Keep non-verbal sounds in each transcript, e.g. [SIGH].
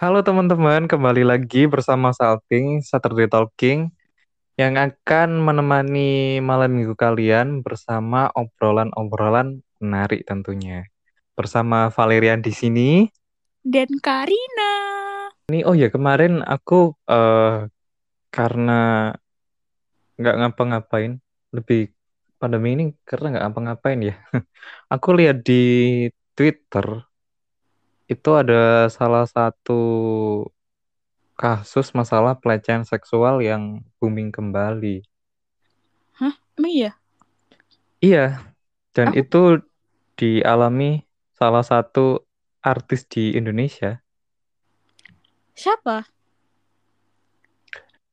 Halo teman-teman, kembali lagi bersama Salting Saturday Talking yang akan menemani malam minggu kalian bersama obrolan-obrolan menarik tentunya. Bersama Valerian di sini. dan Karina. Ini oh ya kemarin aku eh, karena nggak ngapa-ngapain, lebih pandemi ini karena nggak ngapa-ngapain ya. [LAUGHS] Aku lihat di Twitter itu ada salah satu kasus masalah pelecehan seksual yang booming kembali. Hah? Emang iya? Iya, dan Aku itu dialami salah satu artis di Indonesia. siapa?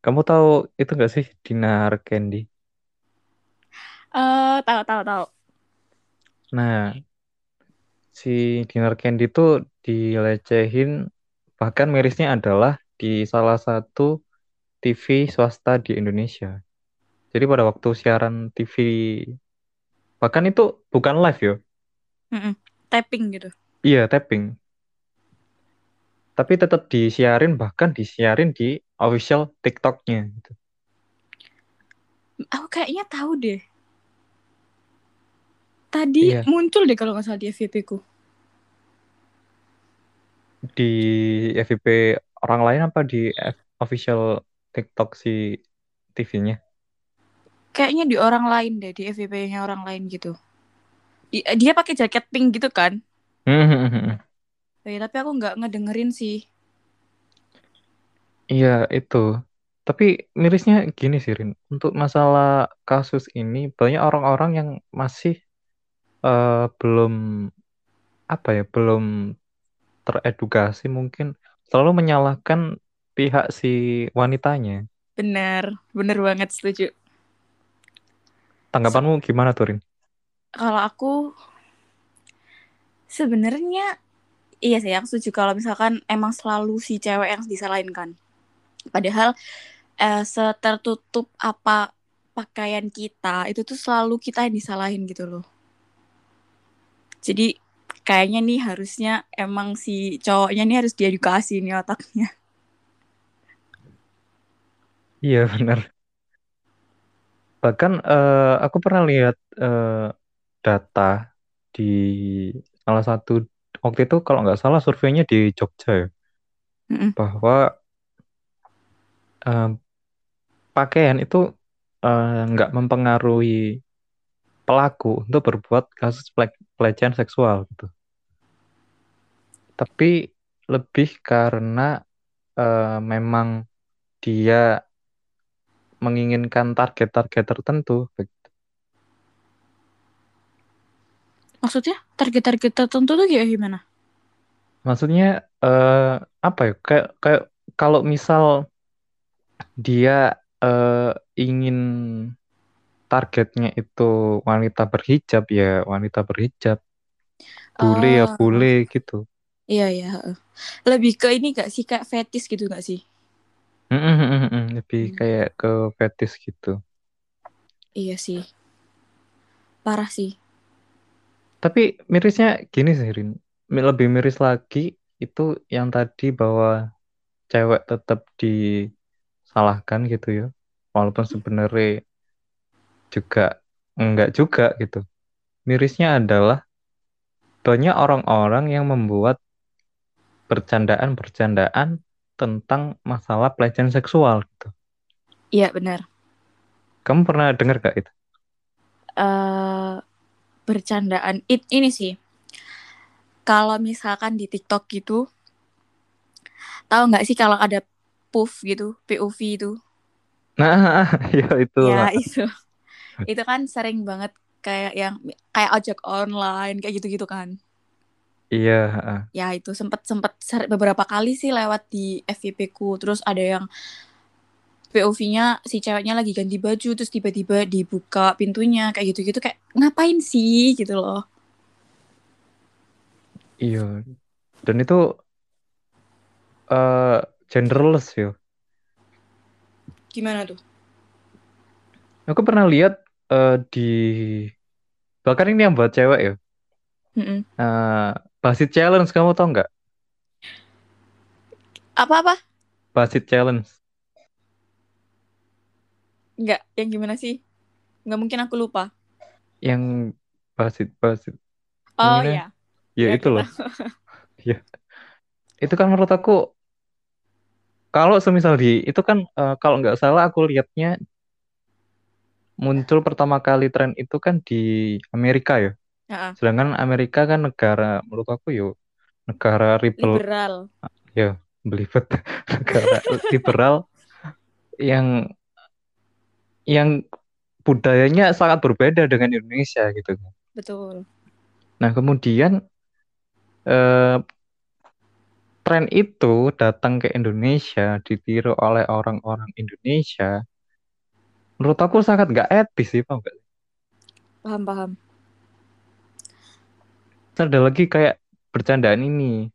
Kamu tahu itu nggak sih Dinar Candy? Eh, tahu tahu tahu. Nah, si Dinar Candy itu dilecehin, bahkan mirisnya adalah di salah satu TV swasta di Indonesia. Jadi pada waktu siaran TV, bahkan itu bukan live ya, Mm-mm. Tapping gitu. iya tapping. Tapi tetap disiarin, bahkan disiarin di official TikToknya. Gitu. Aku kayaknya tahu deh. Tadi Iya. muncul deh kalau nggak salah di FYP ku. Di FYP orang lain apa di F- official TikTok si TV-nya? Kayaknya di orang lain deh, di FYP-nya orang lain gitu. Di- dia pakai jaket pink gitu kan? Eh, tapi aku nggak ngedengerin sih. Iya, itu. Tapi mirisnya gini sih, Rin. Untuk masalah kasus ini, banyak orang-orang yang masih eh, belum, apa ya, belum teredukasi mungkin. Selalu menyalahkan pihak si wanitanya. Bener, bener banget setuju. Tanggapanmu gimana tuh, Rin? Kalau aku sebenarnya iya sih, aku setuju kalau misalkan emang selalu si cewek yang disalahin kan. Padahal eh, setertutup apa pakaian kita itu tuh selalu kita yang disalahin gitu loh. Jadi kayaknya nih harusnya emang si cowoknya nih harus diedukasi nih otaknya. Iya, benar. Bahkan eh, aku pernah lihat eh, data di salah satu waktu itu kalau nggak salah surveinya di Jogja ya, Mm-mm. bahwa eh, pakaian itu nggak mempengaruhi pelaku untuk berbuat kasus pele- pelecehan seksual gitu. Tapi lebih karena eh, memang dia menginginkan target-target tertentu. Maksudnya target-target tertentu tuh kayak gimana? Maksudnya eh, apa ya? Kayak kayak kalau misal dia eh, ingin targetnya itu wanita berhijab ya wanita berhijab, bule ya Oh, bule gitu. iya iya. heeh. Lebih ke ini gak sih kayak fetis gitu gak sih? Lebih Hmm. kayak ke fetish gitu. Iya sih. Parah sih. Tapi mirisnya gini sih, Rin. Mi- Lebih miris lagi itu yang tadi bahwa cewek tetap disalahkan gitu ya. Walaupun sebenarnya juga enggak juga gitu. Mirisnya adalah banyak orang-orang yang membuat bercandaan-bercandaan tentang masalah pelecehan seksual gitu. Iya benar. Kamu pernah dengar gak itu? eh bercandaan it ini sih. Kalau misalkan di TikTok gitu, tahu nggak sih kalau ada POV gitu, POV itu? Nah, [LAUGHS] ya itu Ya itu. Itu kan sering banget kayak yang kayak ojek online kayak gitu-gitu kan. Iya, heeh. Ya itu sempet sempet beberapa kali sih lewat di FYP ku. Terus ada yang POV-nya si ceweknya lagi ganti baju terus tiba-tiba dibuka pintunya kayak gitu-gitu kayak ngapain sih gitu loh. Iya. Dan itu eh genderless ya. Gimana tuh? Aku pernah lihat eh, di bahkan ini yang buat cewek ya. Mm-mm. Eh, Basit Challenge kamu tau nggak? Apa-apa? Basit challenge. Enggak, yang gimana sih? Enggak mungkin aku lupa. Yang basit basit. Oh iya. Ya Ya, itu loh. [LAUGHS] Ya. Itu kan menurut aku kalau semisal di itu kan eh, kalau nggak salah aku lihatnya muncul pertama kali tren itu kan di Amerika ya. Heeh. Sedangkan Amerika kan negara menurut aku yo negara liberal Liberal. ya belibet [LAUGHS] negara liberal yang yang budayanya sangat berbeda dengan Indonesia gitu. Betul. Nah kemudian eh, tren itu datang ke Indonesia ditiru oleh orang-orang Indonesia. Menurut aku sangat nggak etis sih, paham nggak? Paham, paham. Terus ada lagi kayak bercandaan ini.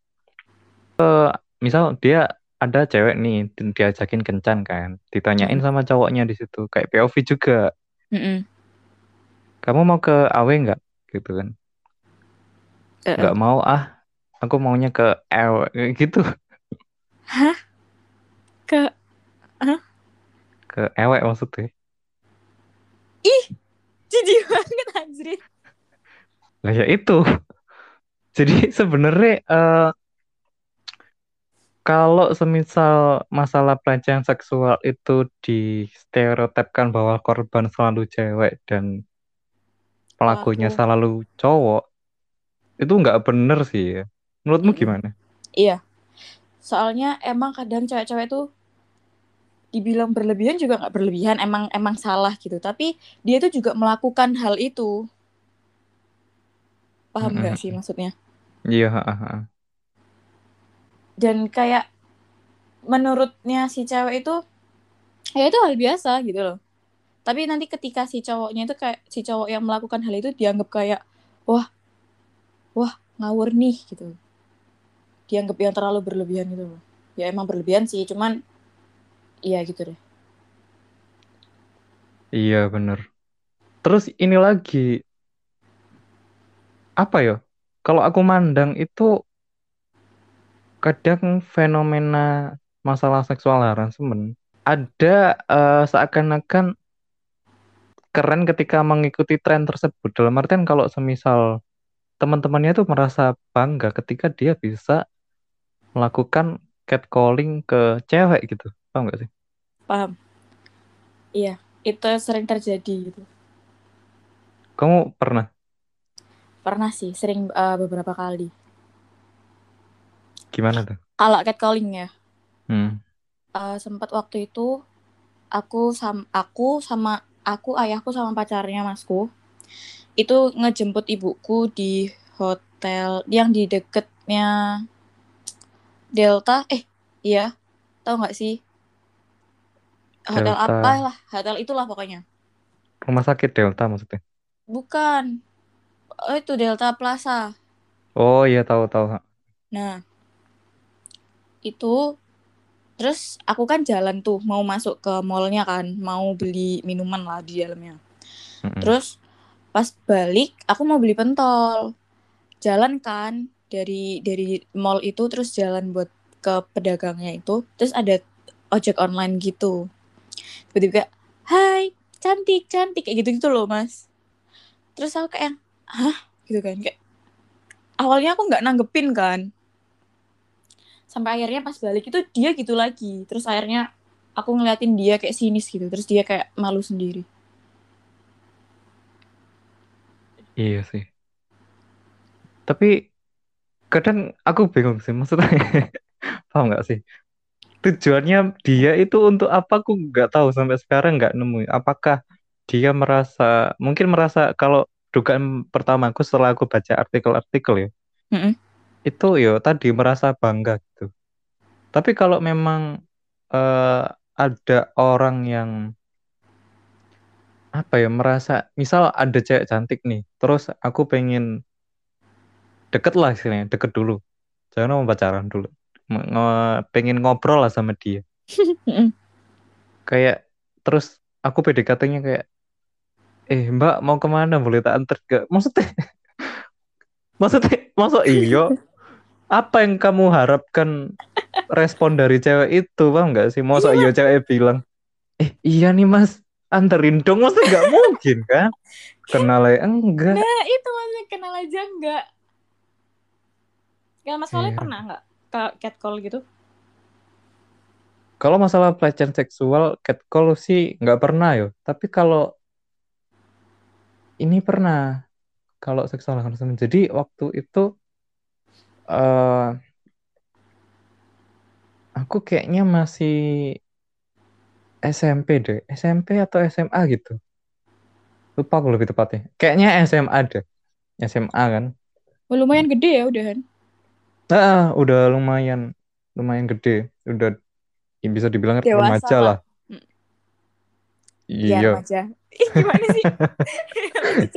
Eh, misal dia ada cewek nih di- diajakin kencan kan, ditanyain Mm. sama cowoknya di situ kayak POV juga. Mm-mm. Kamu mau ke AW nggak? Gitu kan? Nggak mau ah, aku maunya ke Kayak gitu. Ke Ke EW maksudnya. Jijik [LAUGHS] banget anjir. Lah ya itu. [LAUGHS] Jadi sebenarnya eh, kalau semisal masalah pelecehan seksual itu distereotipkan bahwa korban selalu cewek dan pelakunya Pelaku. selalu cowok, itu nggak bener sih ya. Menurutmu gimana? Iya. Soalnya emang kadang cewek-cewek tuh dibilang berlebihan juga nggak berlebihan, emang emang salah gitu. Tapi dia tuh juga melakukan hal itu. Paham nggak sih maksudnya? Iya, ha. Dan kayak menurutnya si cewek itu ya itu hal biasa gitu loh. Tapi nanti ketika si cowoknya itu kayak si cowok yang melakukan hal itu dianggap kayak wah wah ngawur nih gitu. Dianggap yang terlalu berlebihan gitu loh. Ya emang berlebihan sih, cuman iya gitu deh. Iya bener. Terus ini lagi apa ya? Kalau aku mandang itu kadang fenomena masalah seksual harassment ada eh, seakan-akan keren ketika mengikuti tren tersebut. Dalam artian kalau semisal teman-temannya tuh merasa bangga ketika dia bisa melakukan catcalling ke cewek gitu. Paham gak sih? Paham? Iya, itu sering terjadi gitu. Kamu pernah? Pernah sih, sering eh, beberapa kali. Gimana tuh? Kalau catcalling ya, Hmm. eh, sempat waktu itu aku sam aku sama aku ayahku sama pacarnya masku itu ngejemput ibuku di hotel yang di deketnya Delta eh iya tahu nggak sih hotel Delta. apa lah hotel itulah pokoknya Rumah sakit Delta maksudnya. bukan oh, itu Delta Plaza Oh iya tahu tahu. nah itu terus aku kan jalan tuh mau masuk ke mallnya kan mau beli minuman lah di dalamnya Mm-mm. Terus pas balik aku mau beli pentol. Jalan kan dari dari mall itu terus jalan buat ke pedagangnya itu. Terus ada ojek online gitu. Tiba-tiba "Hai, cantik, cantik." Kayak gitu-gitu loh, Mas. Terus aku kayak, "Hah?" gitu kan. Kayak awalnya aku nggak nanggepin kan. Sampai akhirnya pas balik itu dia gitu lagi. Terus akhirnya aku ngeliatin dia kayak sinis gitu. Terus dia kayak malu sendiri. Iya sih. Tapi kadang aku bingung sih maksudnya. [LAUGHS] Paham nggak sih? Tujuannya dia itu untuk apa aku nggak tahu sampai sekarang nggak nemu. Apakah dia merasa mungkin merasa kalau dugaan pertamaku setelah aku baca artikel-artikel ya Mm-mm. itu ya tadi merasa bangga gitu. Tapi kalau memang eh, ada orang yang apa ya merasa misal ada cewek cantik nih, terus aku pengen deket lah istilahnya, deket dulu, jangan mau pacaran dulu, pengen ngobrol lah sama dia, [LAUGHS] kayak terus aku PDKT-nya kayak, eh Mbak mau ke mana boleh tak antar gak? Maksudnya, [LAUGHS] maksudnya, masuk iyo? [LAUGHS] Apa yang kamu harapkan respon dari cewek itu paham nggak sih masa Iya, iya cewek bilang eh iya nih mas anterin dong masa nggak mungkin kan kenal ya enggak Nah, itu maksudnya kenal aja enggak. Ya, Mas Iya. pernah enggak ke catcall gitu? kalau masalah pelecehan seksual catcall sih nggak pernah yo. Tapi kalau ini pernah kalau seksual harassment jadi waktu itu eh aku kayaknya masih SMP deh. SMP atau SMA gitu. Lupa aku lebih tepatnya. Kayaknya SMA deh. SMA kan? Oh, lumayan gede ya udahan. Ah udah lumayan lumayan gede. Udah ya bisa dibilang Dewasa remaja lah. Hmm. iya. Remaja. Ih, gimana sih? [LAUGHS]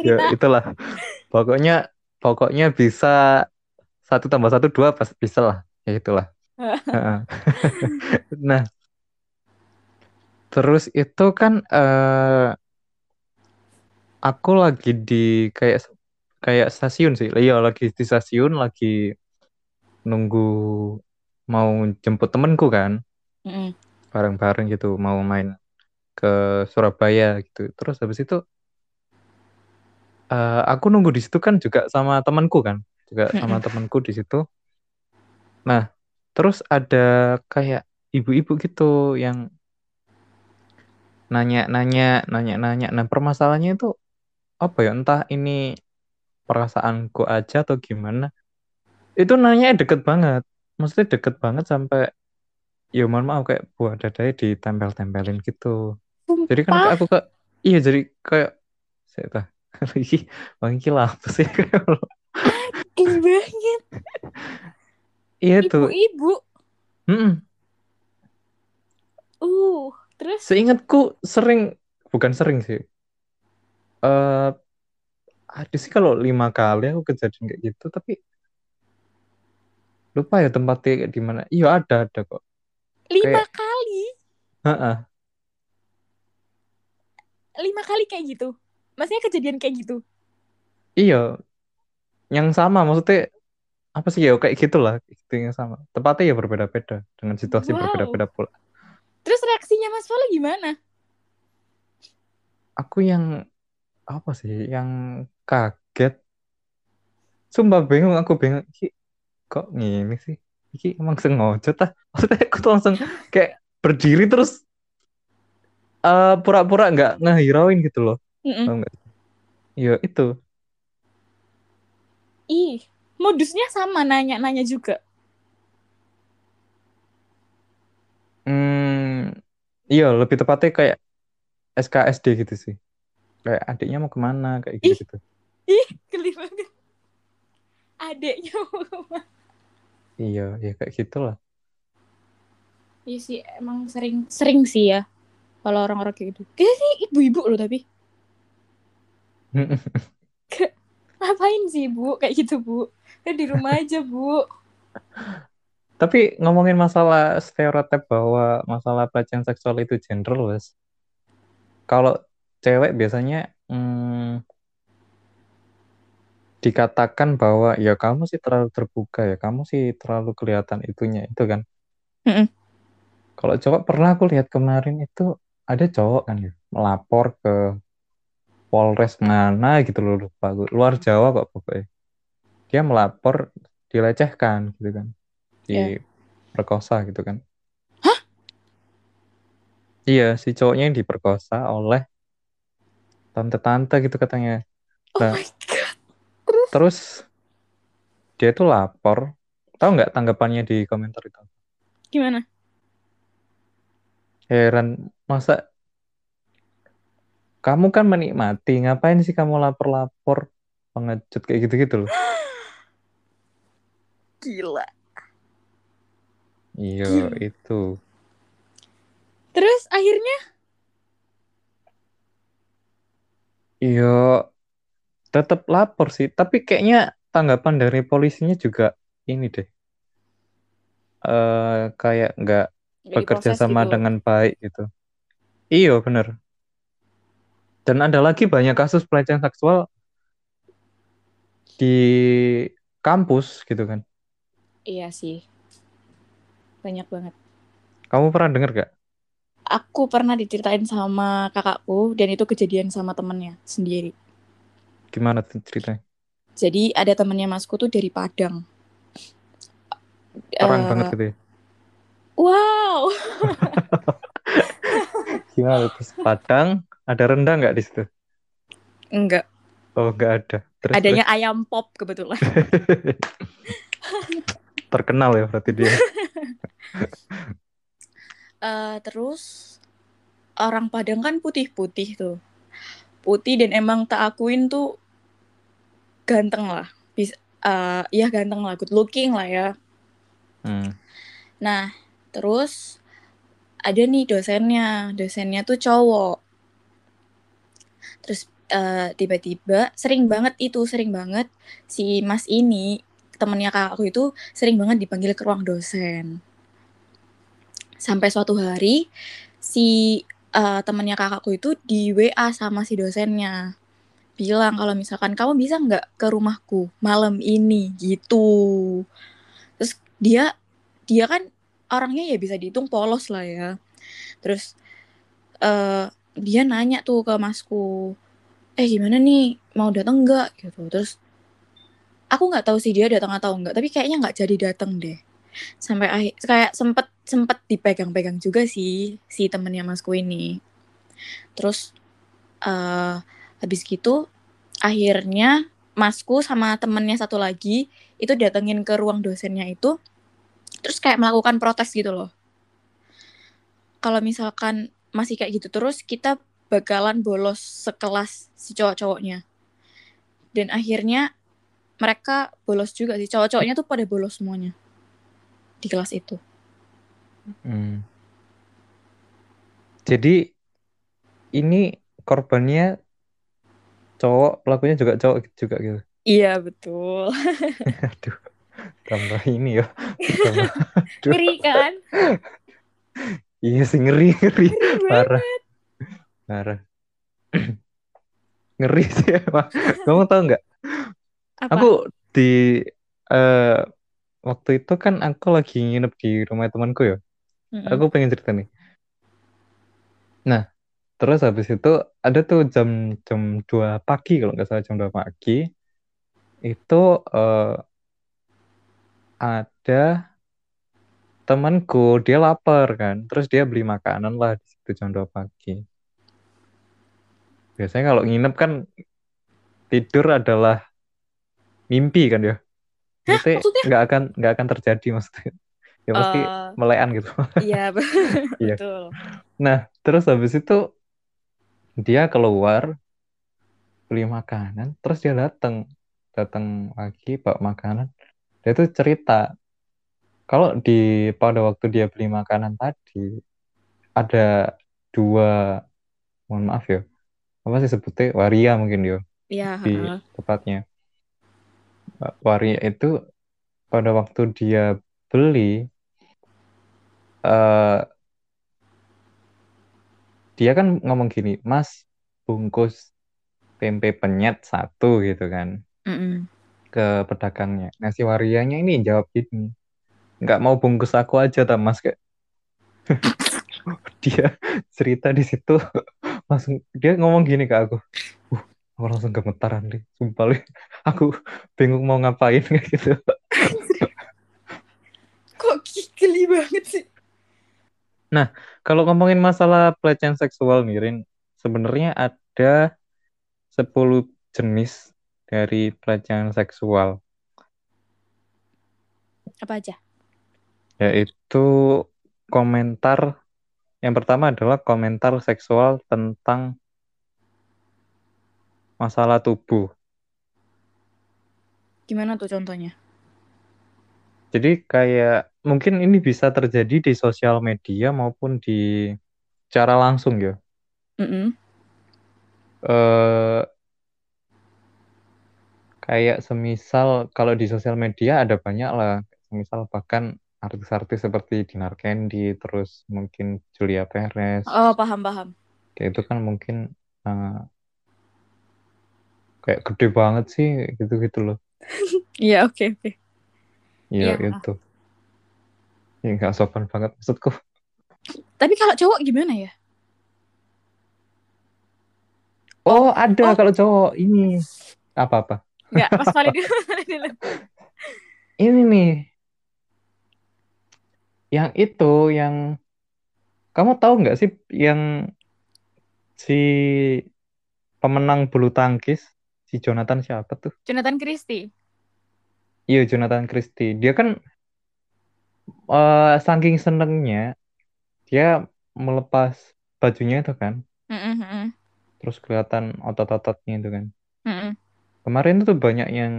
Ya itulah. Pokoknya pokoknya bisa satu tambah satu dua pas bisa lah. Ya itulah. [LAUGHS] Nah. Terus itu kan eh aku lagi di kayak kayak stasiun sih. Iya lagi di stasiun lagi nunggu mau jemput temenku kan bareng-bareng gitu mau main ke Surabaya gitu. Terus habis itu eh, aku nunggu di situ kan juga sama temanku kan juga sama temanku di situ. Nah terus ada kayak ibu-ibu gitu yang nanya-nanya nanya-nanya. Nah permasalahannya itu apa ya? Entah ini perasaanku aja atau gimana itu nanya deket banget. Maksudnya deket banget sampai ya mohon maaf kayak buah dadanya ditempel-tempelin gitu. Jadi kan Sumpah. kayak aku ke iya jadi kayak saya tah [LAUGHS] lagi bang lah apa sih? [LAUGHS] Ih, banget. iya tuh Ibu-ibu. Uh, terus? Seingatku sering bukan sering sih. Eh ada sih kalau lima kali aku kejadian kayak gitu tapi lupa ya tempatnya kayak di mana iya ada ada kok lima Kayak- kali, Heeh. lima kali kayak gitu. Maksudnya kejadian kayak gitu. iya yang sama maksudnya apa sih ya kayak gitulah itu yang sama tempatnya ya berbeda-beda dengan situasi Wow. berbeda-beda pula Terus reaksinya Mas Fale gimana? aku yang apa sih yang kaget sumpah bingung aku bingung Iki, kok gini sih? Iki emang sengaja tah [LAUGHS] maksudnya aku tuh langsung kayak berdiri terus eh, pura-pura nggak ngehirauin gitu loh. Tau nggak? Iya itu. Ih, modusnya sama nanya-nanya juga. hmm iya lebih tepatnya kayak SKSD gitu sih. Kayak adiknya mau ke mana kayak gitu gitu Ih, geli banget. Adeknya mau ke mana? Iya ya kayak gitulah Iya sih, emang sering sering sih ya kalau orang-orang kayak gitu. Kayaknya sih ibu-ibu loh tapi ngapain sih bu kayak gitu bu? Ya di rumah aja bu. [LAUGHS] Tapi ngomongin masalah stereotip bahwa masalah pelecehan seksual itu genderless. Kalau cewek biasanya hmm, dikatakan bahwa ya kamu sih terlalu terbuka ya, kamu sih terlalu kelihatan itunya itu kan. Mm-mm. Kalau cowok pernah aku lihat kemarin itu ada cowok kan ya melapor ke Polres mana gitu loh lupa. Luar Jawa kok pokoknya. Dia melapor dilecehkan gitu kan. Diperkosa gitu kan. Iya, si cowoknya yang diperkosa oleh tante-tante gitu katanya. Oh Nah. my god. Terus dia tuh lapor. Tahu nggak tanggapannya di komentar itu? Gimana? Heran, masa kamu kan menikmati, ngapain sih kamu lapor-lapor pengecut kayak gitu-gitu loh. [GASPS] Gila. Iya, itu. Terus akhirnya Iya, tetap lapor sih. Tapi kayaknya tanggapan dari polisinya juga ini deh. eh kayak nggak bekerja sama gitu. dengan baik gitu. Iya, bener. Dan ada lagi banyak kasus pelecehan seksual di kampus gitu kan. Iya sih. banyak banget. Kamu pernah denger gak? Aku pernah diceritain sama kakakku dan itu kejadian sama temennya sendiri. Gimana tuh ceritanya? Jadi ada temennya masku tuh dari Padang. Terang Eh, banget gitu ya. Wow, [LAUGHS] Gimana terus Padang ada rendang nggak di situ? enggak. Oh nggak ada. Terus, Adanya ayam pop kebetulan. terus. [LAUGHS] terkenal ya berarti dia. [LAUGHS] Eh, terus orang Padang kan putih-putih tuh. Putih dan emang tak akuin tuh ganteng lah. Bisa, eh, ya ganteng lah, good looking lah ya. Hmm. Nah, terus ada nih dosennya. Dosennya tuh cowok. Terus eh, tiba-tiba sering banget itu, sering banget si Mas ini, temennya kakakku itu sering banget dipanggil ke ruang dosen. Sampai suatu hari si eh, temennya kakakku itu di WA sama si dosennya. Bilang kalau misalkan kamu bisa nggak ke rumahku malam ini gitu. Terus dia dia kan orangnya ya bisa dihitung polos lah ya. Terus eh dia nanya tuh ke masku, eh gimana nih mau datang nggak gitu. Terus aku nggak tahu sih dia datang atau enggak, tapi kayaknya nggak jadi datang deh. Sampai akhir kayak sempet sempet dipegang-pegang juga sih si temennya masku ini. Terus eh habis gitu akhirnya masku sama temennya satu lagi itu datengin ke ruang dosennya itu terus kayak melakukan protes gitu loh. Kalau misalkan masih kayak gitu terus kita bakalan bolos sekelas si cowok-cowoknya. Dan akhirnya mereka bolos juga sih. Cowok-cowoknya tuh pada bolos semuanya di kelas itu. Hmm. Jadi ini korbannya cowok, pelakunya juga cowok juga gitu. Iya betul. [LAUGHS] [LAUGHS] Aduh, tambah ini ya. Tambah. [LAUGHS] Ngeri kan? Iya sih ngeri, ngeri. Ngeri Parah, parah. [CLEARS THROAT] Ngeri sih emang. Kamu tahu nggak? Aku di eh, waktu itu kan aku lagi nginep di rumah temanku ya. Mm-mm. Aku pengen cerita nih. Nah, terus habis itu ada tuh jam jam 2 pagi kalau nggak salah jam 2 pagi itu eh, ada temanku dia lapar kan, terus dia beli makanan lah di situ jam 2 pagi. Biasanya kalau nginep kan tidur adalah mimpi kan ya. Maksudnya nggak akan nggak akan terjadi maksudnya. Ya pasti Eh, melean gitu. Iya [LAUGHS] Iya. betul. Nah, terus habis itu dia keluar beli makanan, terus dia datang datang lagi bawa makanan. Dia tuh cerita kalau di pada waktu dia beli makanan tadi ada dua, mohon maaf ya, apa sih sebutnya waria mungkin ya Iya. di heeh. tepatnya. Waria itu pada waktu dia beli eh dia kan ngomong gini, Mas bungkus tempe penyet satu gitu kan Mm-mm. ke pedagangnya. Nah si warianya ini jawab gini, nggak mau bungkus aku aja tak mas kayak [LAUGHS] dia cerita di situ [LAUGHS] langsung dia ngomong gini ke aku, uh, aku langsung gemetaran deh, sumpah deh. [LAUGHS] aku bingung mau ngapain kayak gitu. Kok geli banget sih? Kalau ngomongin masalah pelecehan seksual nih, Rin, sebenarnya ada 10 jenis dari pelecehan seksual, Apa aja? yaitu komentar yang pertama adalah komentar seksual tentang masalah tubuh. Gimana tuh contohnya? Jadi kayak mungkin ini bisa terjadi di sosial media maupun di cara langsung ya. Mm-mm. Eh kayak semisal kalau di sosial media ada banyak lah, semisal bahkan artis-artis seperti Dinar Candy, terus mungkin Julia Perez, Oh paham paham. kayak itu kan mungkin eh, kayak gede banget sih gitu-gitu loh. [LAUGHS] Iya oke oke. Iya Iya. itu. Ya nggak sopan banget maksudku. Tapi kalau cowok gimana ya? Oh, ada Oh. kalau cowok ini apa-apa. Enggak, Mas Fali [LAUGHS] dulu. Ini nih. Yang itu yang kamu tahu nggak sih yang si pemenang bulu tangkis si Jonathan siapa tuh? Jonathan Christie. Iya, Jonathan Christie. Dia kan eh saking senengnya dia melepas bajunya itu kan, mm-mm, terus kelihatan otot-ototnya itu kan. mm-mm. Kemarin tuh banyak yang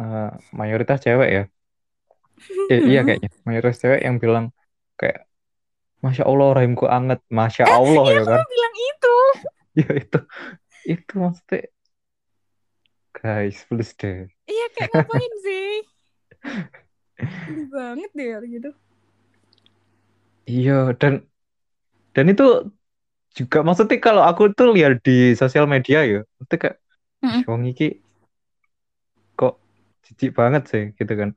eh, mayoritas cewek ya. Eh, iya kayaknya mayoritas cewek yang bilang kayak Masya Allah rahimku anget, Masya [LAUGHS] Allah Iya, ya kan. bilang itu. [LAUGHS] Ya itu itu maksudnya guys please deh. Iya, kayak ngapain sih? Sedih banget deh gitu. Iya dan dan itu juga maksudnya kalau aku tuh lihat di sosial media ya, itu kayak. "Ih, wong iki kok jijik banget sih gitu kan.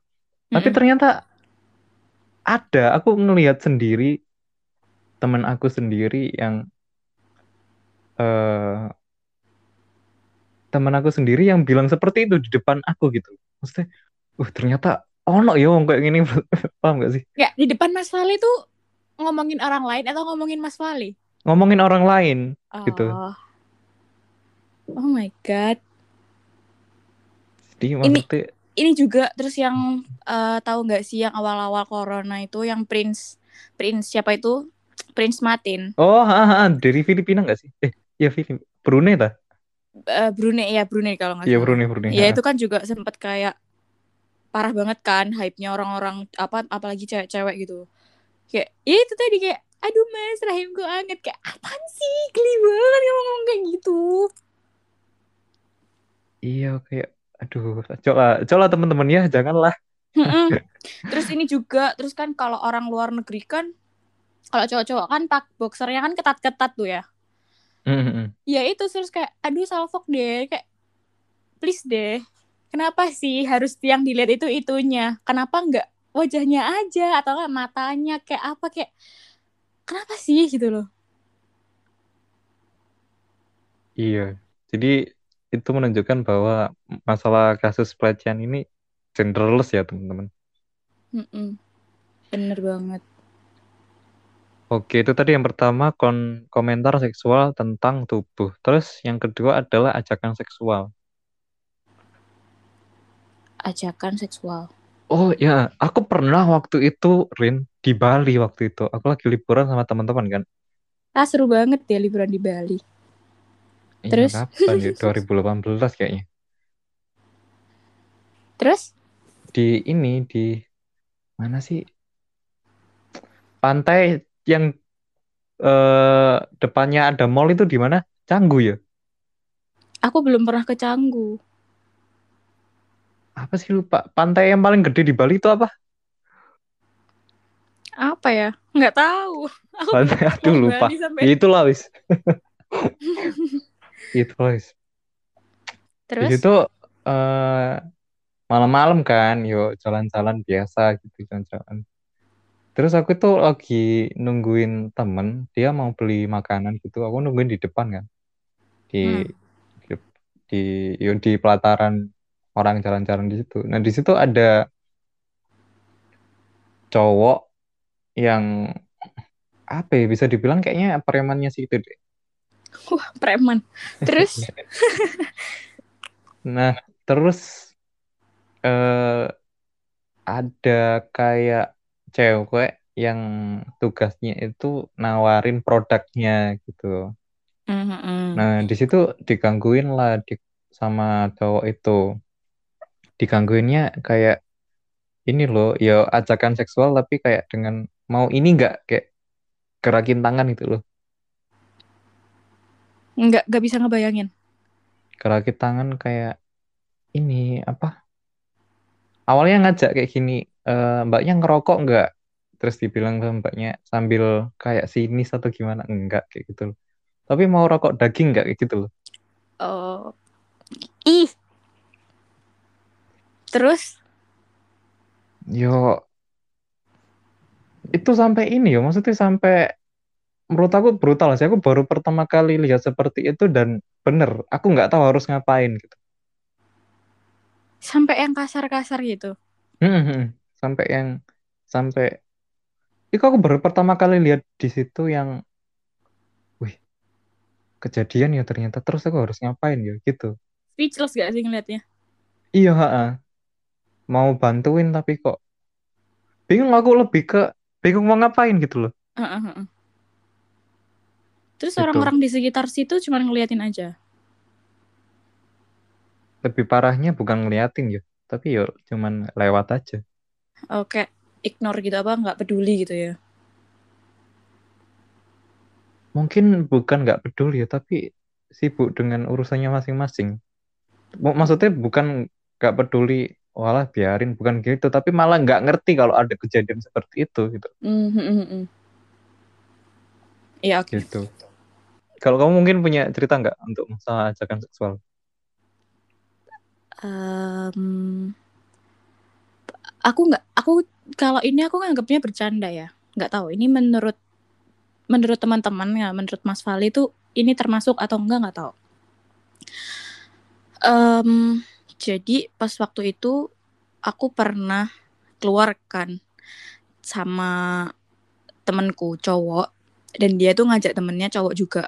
Tapi Mm-mm. ternyata ada, aku ngelihat sendiri teman aku sendiri yang eh teman aku sendiri yang bilang seperti itu di depan aku gitu. Maksudnya, uh ternyata ono ya wong kayak gini, [LAUGHS] paham gak sih? Ya, di depan Mas Fali tuh ngomongin orang lain atau ngomongin Mas Fali? Ngomongin orang lain gitu. Oh. Oh my god. Jadi Ini- maksudnya, Ini juga terus yang eh, tahu nggak sih yang awal-awal corona itu yang Prince Prince siapa itu? Prince Martin. oh ha, ha, dari Filipina gak sih? Eh, ya Filipina, Brunei dah. Eh, Brunei ya Brunei kalau nggak Iya salah. Brunei, Brunei. Ya ha. itu kan juga sempat kayak parah banget kan hype-nya orang-orang apa apalagi cewek-cewek gitu. Kayak ya itu tadi kayak aduh mas rahimku anget kayak apaan sih geli banget yang ngomong kayak gitu. Iya kayak, aduh, coba, coba teman-teman ya, janganlah. Terus ini juga terus kan kalau orang luar negeri kan kalau cowok-cowok kan pak boxernya kan ketat-ketat tuh ya. Mm-mm. Ya itu terus kayak aduh salfok deh kayak please deh. Kenapa sih harus yang dilihat itu itunya? Kenapa nggak wajahnya aja atau nggak matanya kayak apa kayak kenapa sih gitu loh. Iya, jadi itu menunjukkan bahwa masalah kasus pelecehan ini genderless ya teman-teman. Mm-mm. Bener banget. Oke, itu tadi yang pertama kon komentar seksual tentang tubuh. Terus yang kedua adalah ajakan seksual. Ajakan seksual. Oh ya, aku pernah waktu itu, Rin, di Bali waktu itu. Aku lagi liburan sama teman-teman kan. Ah seru banget ya liburan di Bali. Iya, Terus? kapan ya? [LAUGHS] 2018 kayaknya. Terus? Di ini, di mana sih? Pantai yang eh, depannya ada mall itu di mana? Canggu ya? Aku belum pernah ke Canggu. Apa sih lupa? Pantai yang paling gede di Bali itu apa? Apa ya? Nggak tahu. [LAUGHS] Aku Pantai, aduh lupa. Sampai- Ya, itulah wis. [LAUGHS] Itulah wis. Di Terus? situ eh, malam-malam kan, yuk jalan-jalan biasa gitu jalan-jalan. Terus aku tuh lagi nungguin temen, dia mau beli makanan gitu. Aku nungguin di depan kan, di Hmm. di di, di pelataran orang jalan-jalan di situ. Nah di situ ada cowok yang apa ya bisa dibilang kayaknya premannya sih itu deh. Wah, preman. Terus? [LAUGHS] Nah, terus eh ada kayak cewek yang tugasnya itu nawarin produknya gitu. Mm-mm. Nah, di situ digangguin lah di, sama cowok itu. Digangguinnya kayak ini loh, ya ajakan seksual tapi kayak dengan mau ini nggak kayak gerakin tangan itu loh. Nggak, nggak bisa ngebayangin. Gerakin tangan kayak ini apa? Awalnya ngajak kayak gini, "Eh, mbaknya ngerokok nggak? Terus dibilang ke mbaknya sambil kayak sinis atau gimana? Enggak kayak gitu loh. Tapi mau rokok daging nggak kayak gitu loh. Oh. Ih. Terus? Yo itu sampai ini ya maksudnya sampai menurut aku brutal sih aku baru pertama kali lihat seperti itu dan bener aku nggak tahu harus ngapain gitu Sampai yang kasar-kasar gitu. Hmm, hmm. Sampai yang sampai itu aku baru pertama kali lihat di situ yang wih kejadian ya ternyata terus aku harus ngapain ya gitu Speechless gak sih ngeliatnya? iya ha mau bantuin tapi kok bingung aku lebih ke bingung mau ngapain gitu loh Heeh, heeh. Terus Itu. orang-orang di sekitar situ cuma ngeliatin aja. lebih parahnya bukan ngeliatin ya tapi ya cuman lewat aja Oke, ignore gitu apa nggak peduli gitu ya. mungkin bukan nggak peduli ya tapi sibuk dengan urusannya masing-masing maksudnya bukan nggak peduli walah biarin bukan gitu tapi malah nggak ngerti kalau ada kejadian seperti itu gitu Hmm, hmm. Iya, oke. gitu kalau kamu mungkin punya cerita nggak untuk masalah ajakan seksual Em, aku nggak, aku kalau ini aku nganggapnya bercanda ya. Nggak tahu. Ini menurut menurut teman-teman ya, menurut Mas Fali itu ini termasuk atau enggak nggak tahu. Em, jadi pas waktu itu aku pernah keluar kan sama temenku cowok dan dia tuh ngajak temennya cowok juga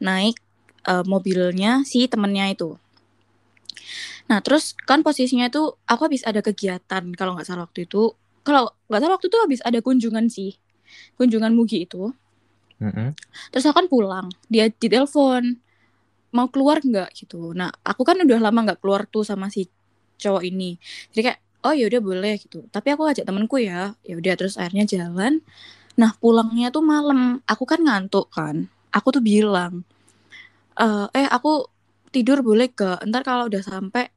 naik eh, mobilnya si temennya itu. Nah terus kan posisinya itu aku habis ada kegiatan kalau nggak salah waktu itu kalau nggak salah waktu itu habis ada kunjungan sih kunjungan Mugi itu. Mm-mm. Terus aku kan pulang dia ditelepon mau keluar nggak gitu. Nah aku kan udah lama nggak keluar tuh sama si cowok ini. Jadi kayak oh ya udah boleh gitu. Tapi aku ajak temenku ya. Ya udah terus akhirnya jalan. Nah pulangnya tuh malam. Aku kan ngantuk kan. Aku tuh bilang eh eh aku tidur boleh gak? Ntar kalau udah sampai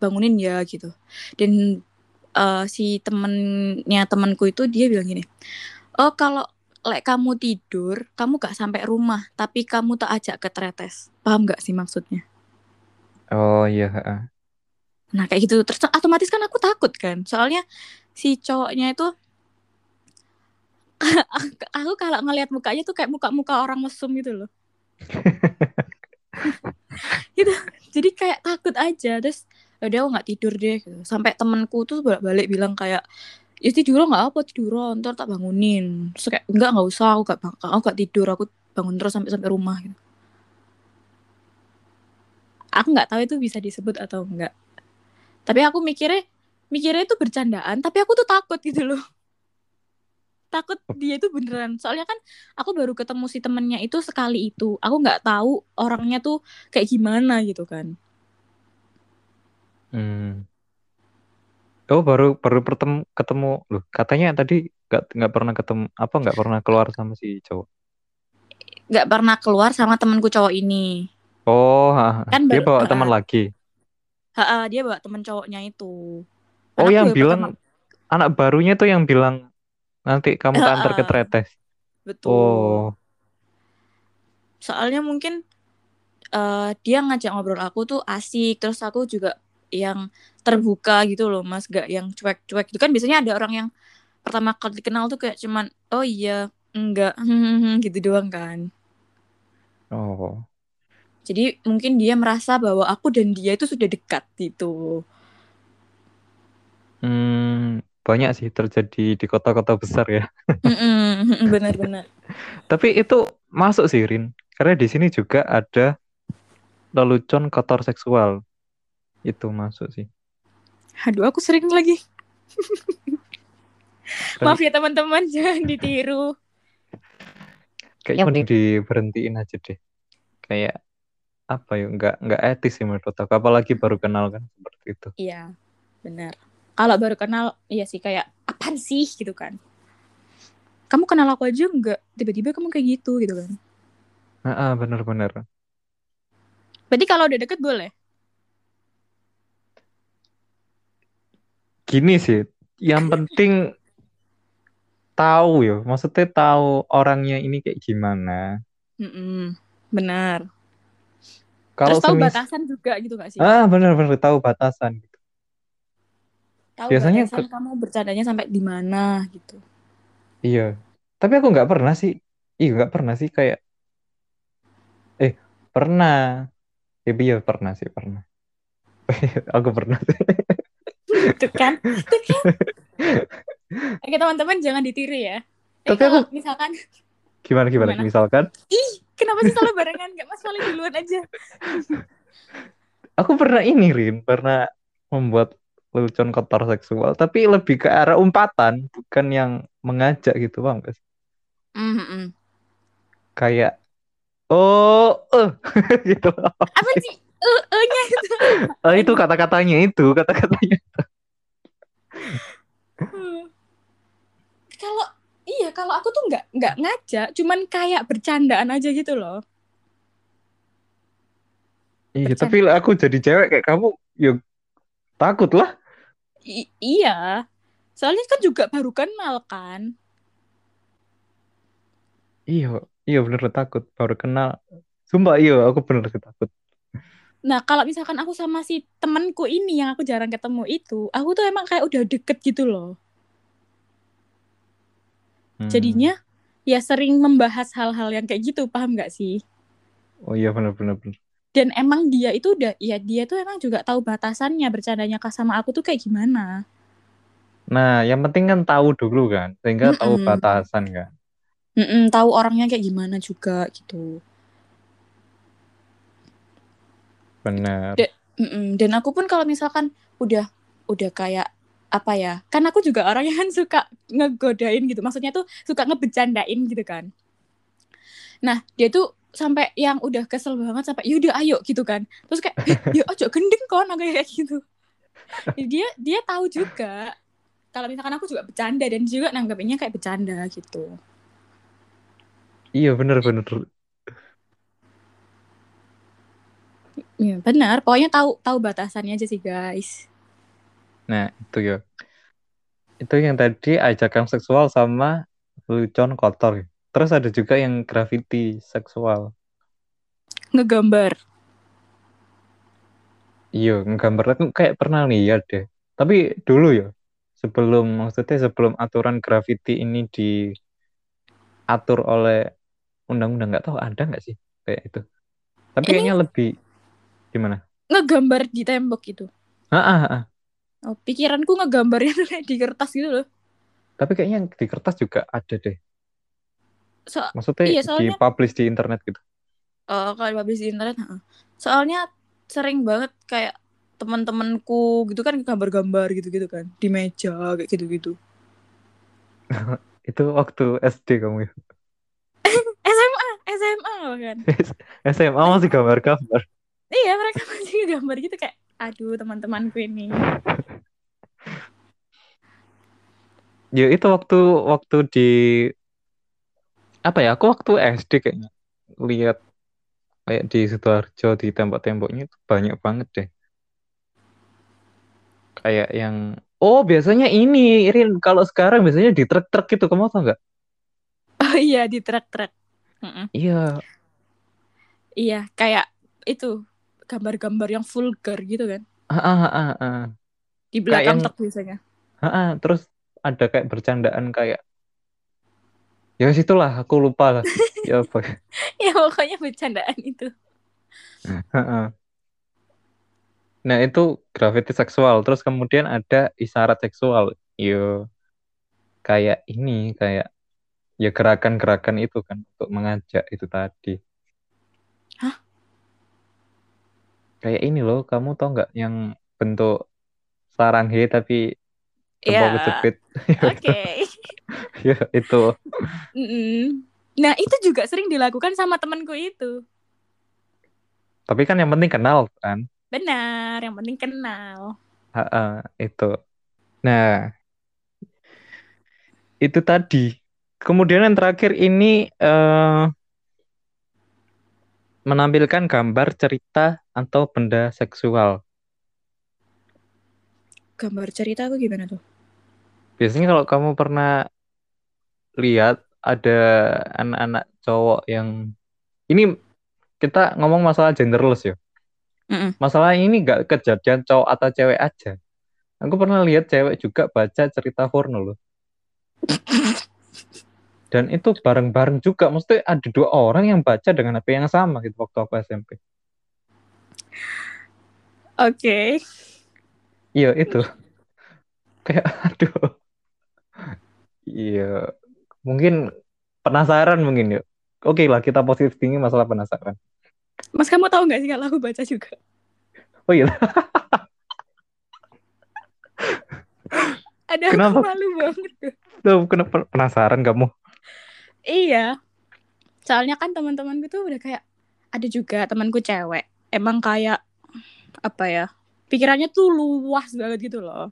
bangunin ya gitu. Dan eh, si temennya temanku itu dia bilang gini, oh kalau lek kamu tidur, kamu gak sampai rumah, tapi kamu tak ajak ke tretes. Paham gak sih maksudnya? oh iya. Nah kayak gitu, terus otomatis kan aku takut kan, soalnya si cowoknya itu [LAUGHS] aku kalau ngelihat mukanya tuh kayak muka-muka orang mesum gitu loh. [LAUGHS] [LAUGHS] gitu. Jadi kayak takut aja. Terus ya udah nggak tidur deh gitu. Sampai temanku tuh balik bilang kayak ya tidur nggak apa tidur ntar tak bangunin. Terus kayak enggak nggak usah aku gak, aku gak tidur aku bangun terus sampai sampai rumah gitu. Aku nggak tahu itu bisa disebut atau enggak. Tapi aku mikirnya mikirnya itu bercandaan, tapi aku tuh takut gitu loh. Takut dia itu beneran. Soalnya kan aku baru ketemu si temennya itu sekali itu. Aku nggak tahu orangnya tuh kayak gimana gitu kan. Hmm. Oh baru baru pertemu ketemu loh katanya tadi nggak nggak pernah ketemu apa nggak pernah keluar sama si cowok Nggak pernah keluar sama temenku cowok ini. oh ha. Kan dia baru- bawa teman lagi Ha, dia bawa temen cowoknya itu. oh yang bilang pertama- anak barunya tuh yang bilang nanti kamu tak antar ke tretes betul. oh Soalnya mungkin eh, dia ngajak ngobrol aku tuh asik, terus aku juga yang terbuka gitu loh, Mas, gak yang cuek-cuek. Itu kan biasanya ada orang yang pertama kali kenal tuh kayak cuman oh iya, enggak, [LAUGHS] gitu doang kan. oh Jadi mungkin dia merasa bahwa aku dan dia itu sudah dekat gitu. hmm, banyak sih terjadi di kota-kota besar ya. [LAUGHS] Benar-benar. tapi itu masuk sih Rin. Karena di sini juga ada lelucon kotor seksual. Itu masuk sih. Aduh, aku sering lagi. Dan- Maaf ya teman-teman, [LAUGHS] jangan ditiru. kayaknya Ya, mending diberhentiin aja deh. Kayak apa ya nggak nggak etis sih menurut aku. Apalagi baru kenal kan seperti itu. Iya, benar. Kalau baru kenal, iya sih kayak apaan sih gitu kan. Kamu kenal aku aja enggak, tiba-tiba kamu kayak gitu gitu kan. ah benar-benar Berarti kalau udah deket boleh. gini sih yang penting [LAUGHS] tahu ya maksudnya tahu orangnya ini kayak gimana Mm-mm, benar. kalau Terus tahu semis batasan juga gitu gak sih? ah benar-benar tahu batasan tahu biasanya batasan kamu bercandanya sampai di mana gitu. Iya. Tapi aku nggak pernah sih. Iya nggak pernah sih kayak. Eh pernah. Ya iya pernah sih pernah. [LAUGHS] aku pernah sih. [LAUGHS] Tuh kan, tuh kan. [LAUGHS] Oke teman-teman jangan ditiru ya. Eh, Tapi aku misalkan, gimana gimana? Gimana? Misalkan ih kenapa sih selalu barengan? Gak mas paling duluan aja. aku pernah ini Rin pernah membuat lelucon kotor seksual tapi lebih ke arah umpatan bukan yang mengajak gitu bang guys Mm-mm. kayak oh eh [LAUGHS] gitu Apa sih? Eh, eh-nya itu. Eh, [LAUGHS] itu kata-katanya itu kata-katanya Hmm. Kalau iya, kalau aku tuh nggak nggak ngajak, cuman kayak bercandaan aja gitu loh. iya Bercanda. tapi aku jadi cewek kayak kamu ya takut lah I- iya. Soalnya kan juga baru kenal kan. iya iya bener takut baru kenal sumpah iya aku bener takut Nah, kalau misalkan aku sama si temenku ini yang aku jarang ketemu itu, aku tuh emang kayak udah deket gitu loh. Hmm. Jadinya ya sering membahas hal-hal yang kayak gitu, paham nggak sih? oh iya bener Dan emang dia itu udah, ya dia tuh emang juga tahu batasannya bercandanya kak sama aku tuh kayak gimana. nah yang penting kan tahu dulu kan sehingga tahu Mm-mm. batasan kan Mm-mm, tahu orangnya kayak gimana juga gitu. bener De- Mm-mm. Dan aku pun kalau misalkan udah udah kayak apa ya? Kan aku juga orang yang suka ngegodain gitu. Maksudnya tuh suka ngebecandain gitu kan. Nah, dia tuh sampai yang udah kesel banget sampai yaudah ayo gitu kan. Terus kayak "Eh, ya ojo gendeng kon kayak gitu. Dia dia tahu juga kalau misalkan aku juga bercanda dan juga nanggapinnya kayak bercanda gitu. iya bener bener Ya, benar. Pokoknya tahu tahu batasannya aja sih, guys. Nah, itu ya. Itu yang tadi ajakan seksual sama lelucon kotor. Terus ada juga yang graffiti seksual. Ngegambar. Iya, nggambar aku kayak pernah lihat deh. Tapi dulu ya, sebelum maksudnya sebelum aturan graffiti ini diatur oleh undang-undang nggak tahu ada nggak sih kayak itu. Tapi Ini- kayaknya lebih gimana? Ngegambar di tembok gitu. Ah, ah, ah. Oh, pikiranku ngegambarnya [LAUGHS] di kertas gitu loh. Tapi kayaknya di kertas juga ada deh. So, Maksudnya Iya, soalnya- dipublish di internet gitu. oh, kalau publish di internet, heeh. soalnya sering banget kayak teman-temanku gitu kan gambar-gambar gitu-gitu kan di meja kayak gitu-gitu. [LAUGHS] Itu waktu SD kamu ya. [LAUGHS] SMA, SMA kan. [LAUGHS] SMA masih gambar-gambar. iya, mereka masih gambar gitu kayak aduh teman-temanku ini. Ya itu waktu waktu di apa ya? Aku waktu SD kayaknya lihat kayak di Sidoarjo di tembok-temboknya itu banyak banget deh. Kayak yang oh biasanya ini Irin kalau sekarang biasanya di truk-truk gitu kamu tau nggak? Oh iya di truk-truk. Iya, Iya, kayak itu gambar-gambar yang vulgar gitu kan. ah, ah, ah, ah. Di belakang truk biasanya. Ah, ah. Terus ada kayak bercandaan kayak ya situlah aku lupa lah. [LAUGHS] ya apa? ya pokoknya bercandaan itu. Nah, itu graffiti seksual. Terus kemudian ada isyarat seksual. Yo, kayak ini, kayak ya gerakan-gerakan itu kan untuk mengajak itu tadi. Hah? Kayak ini loh, kamu tau nggak yang bentuk sarang he tapi jempol Ya. kejepit? Oke. [LAUGHS] ya, itu. Mm-mm. Nah, itu juga sering dilakukan sama temanku itu. Tapi kan yang penting kenal kan. Benar, yang penting kenal. Ha-ha, itu. Nah, itu tadi. Kemudian yang terakhir ini eh, menampilkan gambar cerita atau benda seksual. Gambar cerita aku gimana tuh? Biasanya kalau kamu pernah lihat ada anak-anak cowok yang ini kita ngomong masalah genderless ya. Mm-mm. Masalah ini nggak kejadian cowok atau cewek aja. Aku pernah lihat cewek juga baca cerita porno loh. [LAUGHS] Dan itu bareng-bareng juga, mesti ada dua orang yang baca dengan HP yang sama gitu waktu aku SMP. Oke. Iya itu. Kayak [LAUGHS] aduh. Iya. Mungkin penasaran mungkin ya. Oke lah kita positif tinggi masalah penasaran. Mas kamu tahu nggak sih kalau aku baca juga? Oh iya. [LAUGHS] Ada Kenapa? aku malu banget. Tuh, kenapa penasaran kamu? Iya. Soalnya kan teman-temanku tuh udah kayak ada juga temanku cewek. Emang kayak apa ya? Pikirannya tuh luas banget gitu loh.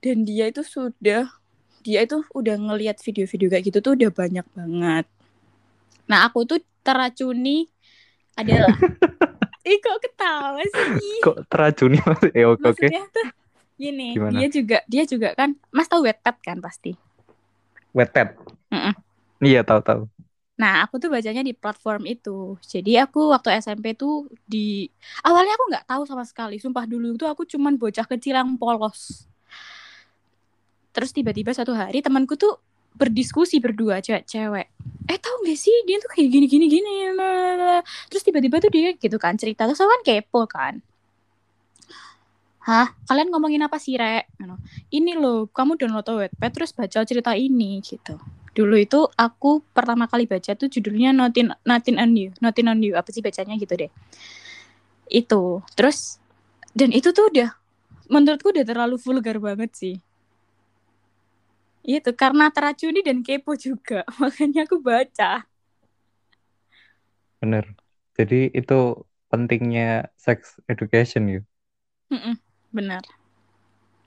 Dan dia itu sudah dia itu udah ngelihat video-video kayak gitu tuh udah banyak banget. Nah, aku tuh teracuni adalah [LAUGHS] Ih, kok ketawa sih? Kok teracuni [LAUGHS] masih? Eh, oke oke. Gini, Gimana? dia juga dia juga kan Mas tahu Wattpad kan pasti. Wattpad. Mm-mm. Iya tahu tahu. Nah, aku tuh bacanya di platform itu. Jadi aku waktu SMP tuh di awalnya aku nggak tahu sama sekali. Sumpah dulu tuh aku cuman bocah kecil yang polos. Terus tiba-tiba suatu hari temanku tuh berdiskusi berdua cewek-cewek. Eh tahu gak sih dia tuh kayak gini gini gini. Terus tiba-tiba tuh dia gitu kan cerita terus aku kan kepo kan. Hah, kalian ngomongin apa sih, Rek? Ini loh, kamu download Wattpad terus baca cerita ini gitu. Dulu itu aku pertama kali baca tuh judulnya Notin Notin on You, Notin on You. Apa sih bacanya gitu deh. Itu. Terus dan itu tuh udah menurutku udah terlalu vulgar banget sih. Itu karena teracuni dan kepo juga. [LAUGHS] Makanya aku baca. Bener. Jadi itu pentingnya sex education ya. Mm-mm, benar.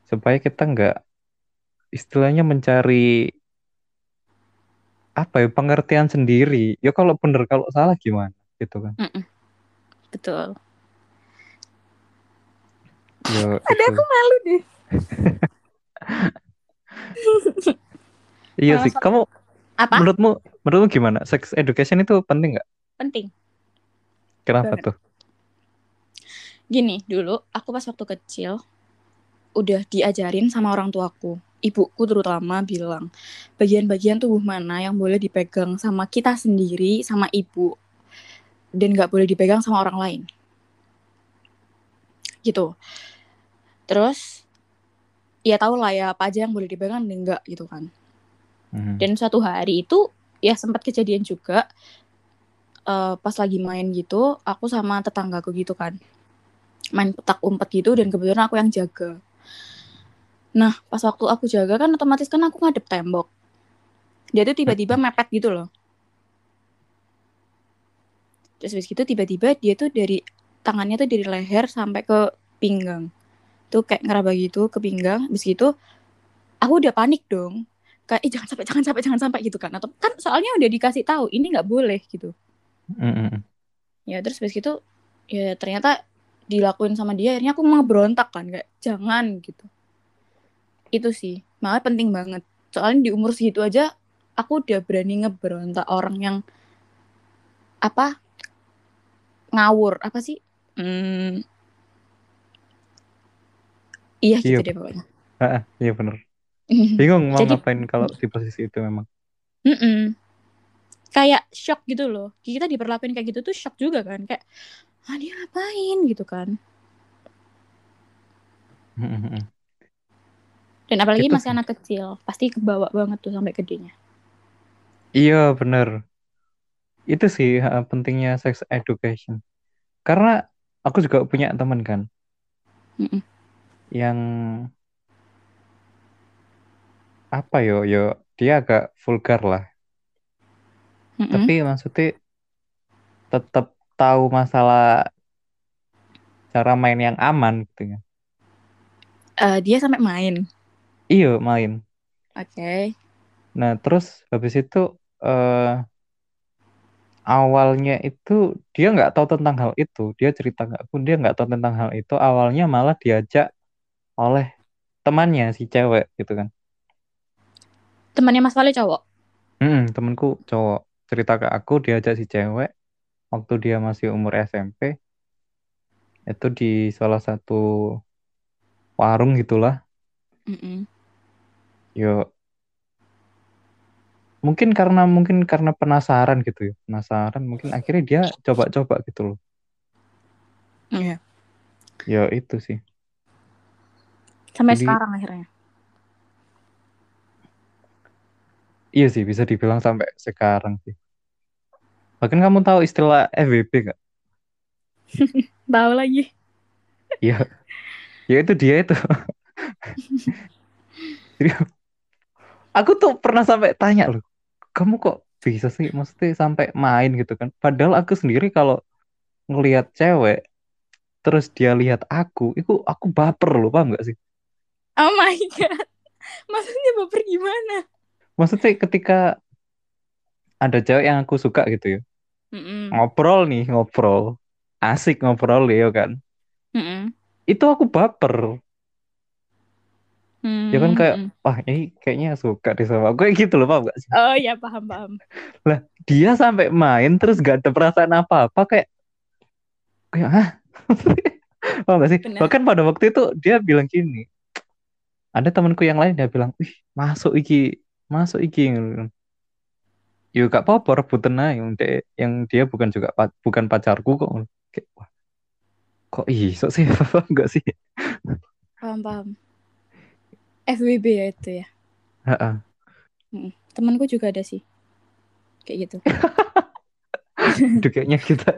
Supaya kita nggak istilahnya mencari apa ya pengertian sendiri. Ya kalau bener kalau salah gimana gitu kan. Mm-mm. Betul. Ya, Ada itu. aku malu deh. [LAUGHS] Iya sih. Kamu Apa? menurutmu menurutmu gimana? Sex education itu penting nggak? Penting. Kenapa Banget. tuh? Gini, dulu aku pas waktu kecil udah diajarin sama orang tuaku. Ibuku terutama bilang, bagian-bagian tubuh mana yang boleh dipegang sama kita sendiri, sama ibu. Dan nggak boleh dipegang sama orang lain. Gitu. Terus, ya tau lah ya apa aja yang boleh dipegang dan enggak gitu kan. Mhm. Dan suatu hari itu ya sempat kejadian juga eh, pas lagi main gitu, aku sama tetanggaku gitu kan. Main petak umpet gitu dan kebetulan aku yang jaga. Nah, pas waktu aku jaga kan otomatis kan aku ngadep tembok. Dia tuh tiba-tiba mepet gitu loh. Terus habis gitu tiba-tiba dia tuh dari tangannya tuh dari leher sampai ke pinggang. Tuh kayak ngeraba gitu ke pinggang. Habis gitu aku udah panik dong kayak eh, jangan sampai jangan sampai jangan sampai gitu kan atau kan soalnya udah dikasih tahu ini nggak boleh gitu Mhm. ya terus habis gitu ya ternyata dilakuin sama dia akhirnya aku mau berontak kan kayak jangan gitu itu sih makanya penting banget soalnya di umur segitu aja aku udah berani ngeberontak orang yang apa ngawur apa sih hmm, iya gitu Iya. deh pokoknya Ah, iya bener. Bingung mau Jadi- ngapain kalau di posisi itu memang. Mm-mm. Kayak shock gitu loh. Kita diperlakuin kayak gitu tuh shock juga kan. Kayak, ah dia ngapain gitu kan. Mhm. Dan apalagi Itu masih anak kecil. Pasti kebawa banget tuh sampai gedenya. Iya bener. Itu sih pentingnya sex education. Karena aku juga punya teman kan Mm-mm. Yang apa yo yo dia agak vulgar lah. Mm-mm. Tapi maksudnya tetap tahu masalah cara main yang aman gitu ya. Eh, dia sampai main. Iya main. Oke. Nah terus habis itu eh awalnya itu dia nggak tahu tentang hal itu. Dia cerita nggak pun dia nggak tahu tentang hal itu. Awalnya malah diajak oleh temannya si cewek gitu kan. Temannya Mas Vale cowok. Hmm, temenku cowok cerita ke aku diajak si cewek waktu dia masih umur SMP itu di salah satu warung gitulah Mm-mm. yo mungkin karena mungkin karena penasaran gitu ya penasaran mungkin akhirnya dia coba-coba gitu loh Iya. ya itu sih Sampai Jadi- sekarang akhirnya. iya sih bisa dibilang sampai sekarang sih bahkan kamu tahu istilah FWB gak [LAUGHS] Tahu lagi. Iya, ya itu dia itu. [LAUGHS] Jadi aku tuh pernah sampai tanya loh, kamu kok bisa sih, mesti sampai main gitu kan? Padahal aku sendiri kalau ngelihat cewek, terus dia lihat aku, itu aku baper loh, paham gak sih? Oh my god. Maksudnya baper gimana? Maksudnya ketika ada cewek yang aku suka gitu ya, Mm-mm. ngobrol nih, ngobrol, asik ngobrol ya kan, Mm-mm. itu aku baper. Ya kan kayak, Mm-mm. wah ini kayaknya suka deh sama aku, kayak gitu loh, paham gak sih? Oh ya paham paham. dia sampai main terus gak ada perasaan apa-apa kayak kayak hah [LAUGHS] Paham gak sih Benar. bahkan pada waktu itu dia bilang gini ada temanku yang lain dia bilang wih masuk iki masuk iki yuk gak apa-apa rebutan aja yang dia, yang dia bukan juga bukan pacarku kok kayak wah kok iso sih [LAUGHS] paham gak sih Paham paham. FWB ya itu ya. Heeh. Temanku juga ada sih. Kayak gitu. [LAUGHS] Aduh, kayaknya kita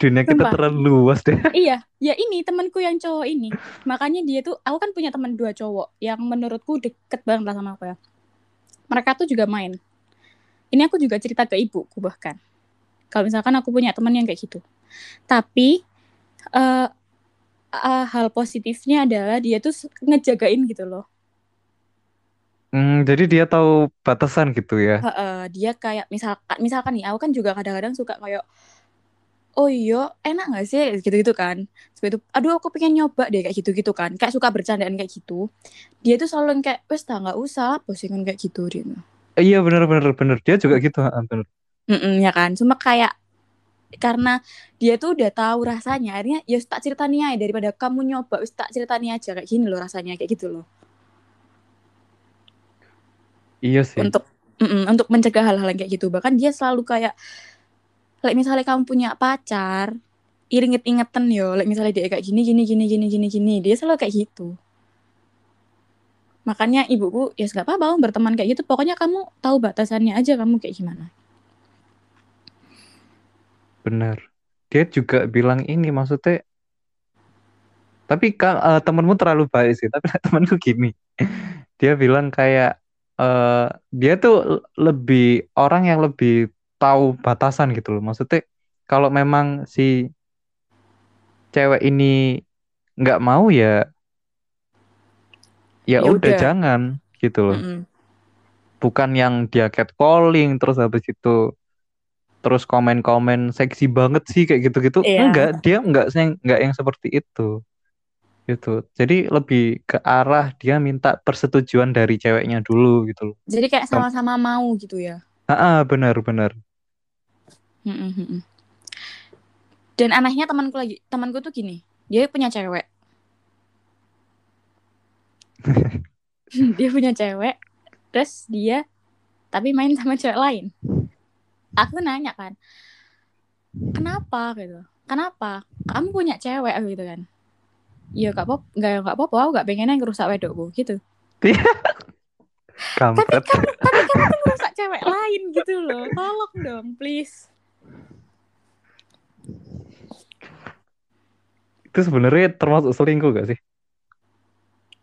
dunia kita Sumpah. terlalu luas deh iya, ya ini temanku yang cowok ini. Makanya dia tuh, aku kan punya teman dua cowok yang menurutku deket banget lah sama aku ya. Mereka tuh juga main. Ini aku juga cerita ke ibuku bahkan. Kalau misalkan aku punya teman yang kayak gitu. Tapi eh eh, hal positifnya adalah dia tuh ngejagain gitu loh. Hmm, jadi dia tahu batasan gitu ya? Heeh, dia kayak misalkan misalkan nih aku kan juga kadang-kadang suka kayak oh iya enak gak sih? Gitu-gitu kan. Seperti itu aduh aku pengen nyoba deh kayak gitu-gitu kan. Kayak suka bercandaan kayak gitu. Dia tuh selalu kayak wes nggak usah posingan kayak gitu dia iya bener bener bener. Dia juga gitu heeh, bener. Mm-mm, ya kan. Cuma kayak karena dia tuh udah tahu rasanya akhirnya ya tak ceritanya aja daripada kamu nyoba wes tak ceritanya aja kayak gini loh rasanya kayak gitu loh iya sih untuk mm-mm, untuk mencegah hal-hal kayak gitu bahkan dia selalu kayak like misalnya kamu punya pacar iringet-ingetan yo like misalnya dia kayak gini gini gini gini gini gini dia selalu kayak gitu makanya ibuku ya nggak apa-apa berteman kayak gitu pokoknya kamu tahu batasannya aja kamu kayak gimana Bener. Dia juga bilang ini maksudnya tapi kan eh, temenmu terlalu baik sih. Tapi [LAUGHS] temanku gini. Dia bilang kayak eh dia tuh lebih orang yang lebih tahu batasan gitu loh. Maksudnya kalau memang si cewek ini nggak mau ya ya Ya udah udah. jangan gitu loh. Mm-mm. Bukan yang dia catcalling terus habis itu terus komen-komen seksi banget sih kayak gitu-gitu. Iya. Enggak, dia enggak enggak yang seperti itu. Gitu. Jadi lebih ke arah dia minta persetujuan dari ceweknya dulu gitu loh. jadi kayak sama-sama mau gitu ya Ah, benar benar. Mm-mm, mm-mm. dan anehnya temanku lagi temanku tuh gini dia punya cewek [LAUGHS] dia punya cewek terus dia tapi main sama cewek lain aku nanya kan kenapa gitu kenapa kamu punya cewek gitu kan Iya gak apa nggak nggak apa-apa aku gak pengen yang ngerusak wedokku gitu [LAUGHS] tapi Kampret. kan tapi kan aku ngerusak cewek lain gitu loh tolong dong please Itu sebenarnya termasuk selingkuh gak sih?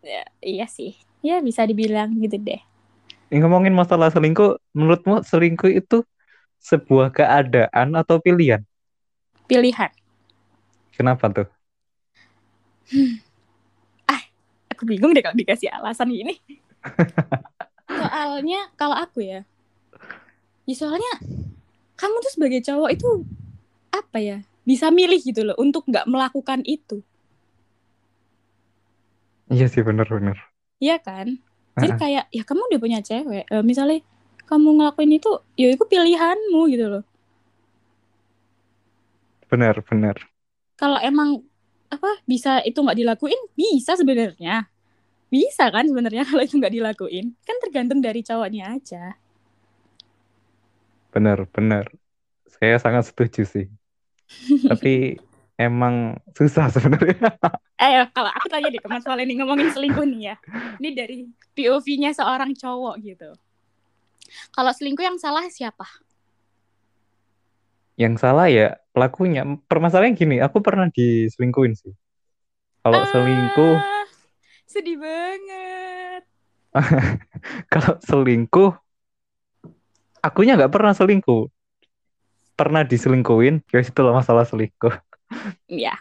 ya, iya sih ya bisa dibilang gitu deh Ini ngomongin masalah selingkuh, menurutmu selingkuh itu sebuah keadaan atau pilihan? pilihan Kenapa tuh? Aku bingung deh kalau dikasih alasan gini [LAUGHS] soalnya kalau aku ya ya soalnya kamu tuh sebagai cowok itu apa ya bisa milih gitu loh untuk nggak melakukan itu. Iya sih benar-benar. Iya kan? Jadi kayak ya kamu udah punya cewek Eh, misalnya kamu ngelakuin itu ya itu pilihanmu gitu loh. Benar, benar. kalau emang apa? Bisa itu nggak dilakuin? Bisa sebenarnya. Bisa kan sebenarnya [LAUGHS] kalau itu nggak dilakuin? Kan tergantung dari cowoknya aja. Benar benar. Saya sangat setuju sih. [LAUGHS] Tapi emang susah [LAUGHS] sebenarnya. Eh, kalau aku tanya deh ke Mas Wal ini ngomongin selingkuh nih ya. Ini dari POV-nya seorang cowok gitu. Kalau selingkuh yang salah siapa? yang salah ya pelakunya permasalahan gini aku pernah diselingkuhin sih kalau selingkuh Ah, sedih banget. [LAUGHS] kalau selingkuh akunya nggak pernah selingkuh pernah diselingkuhin ya itu loh masalah selingkuh Iya.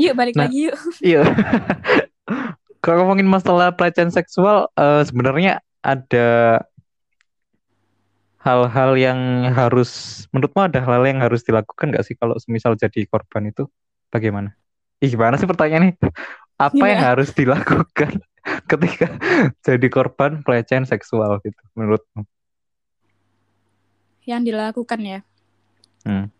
Yuk balik Nah. lagi yuk. iya [LAUGHS] kalau ngomongin masalah pelecehan seksual eh, sebenarnya ada hal-hal yang harus menurutmu ada hal yang harus dilakukan nggak sih kalau semisal jadi korban itu bagaimana? Ih, gimana sih pertanyaannya? [LAUGHS] Apa yang Gimana? harus dilakukan [LAUGHS] ketika jadi korban pelecehan seksual gitu menurutmu? Yang dilakukan ya. Hmm.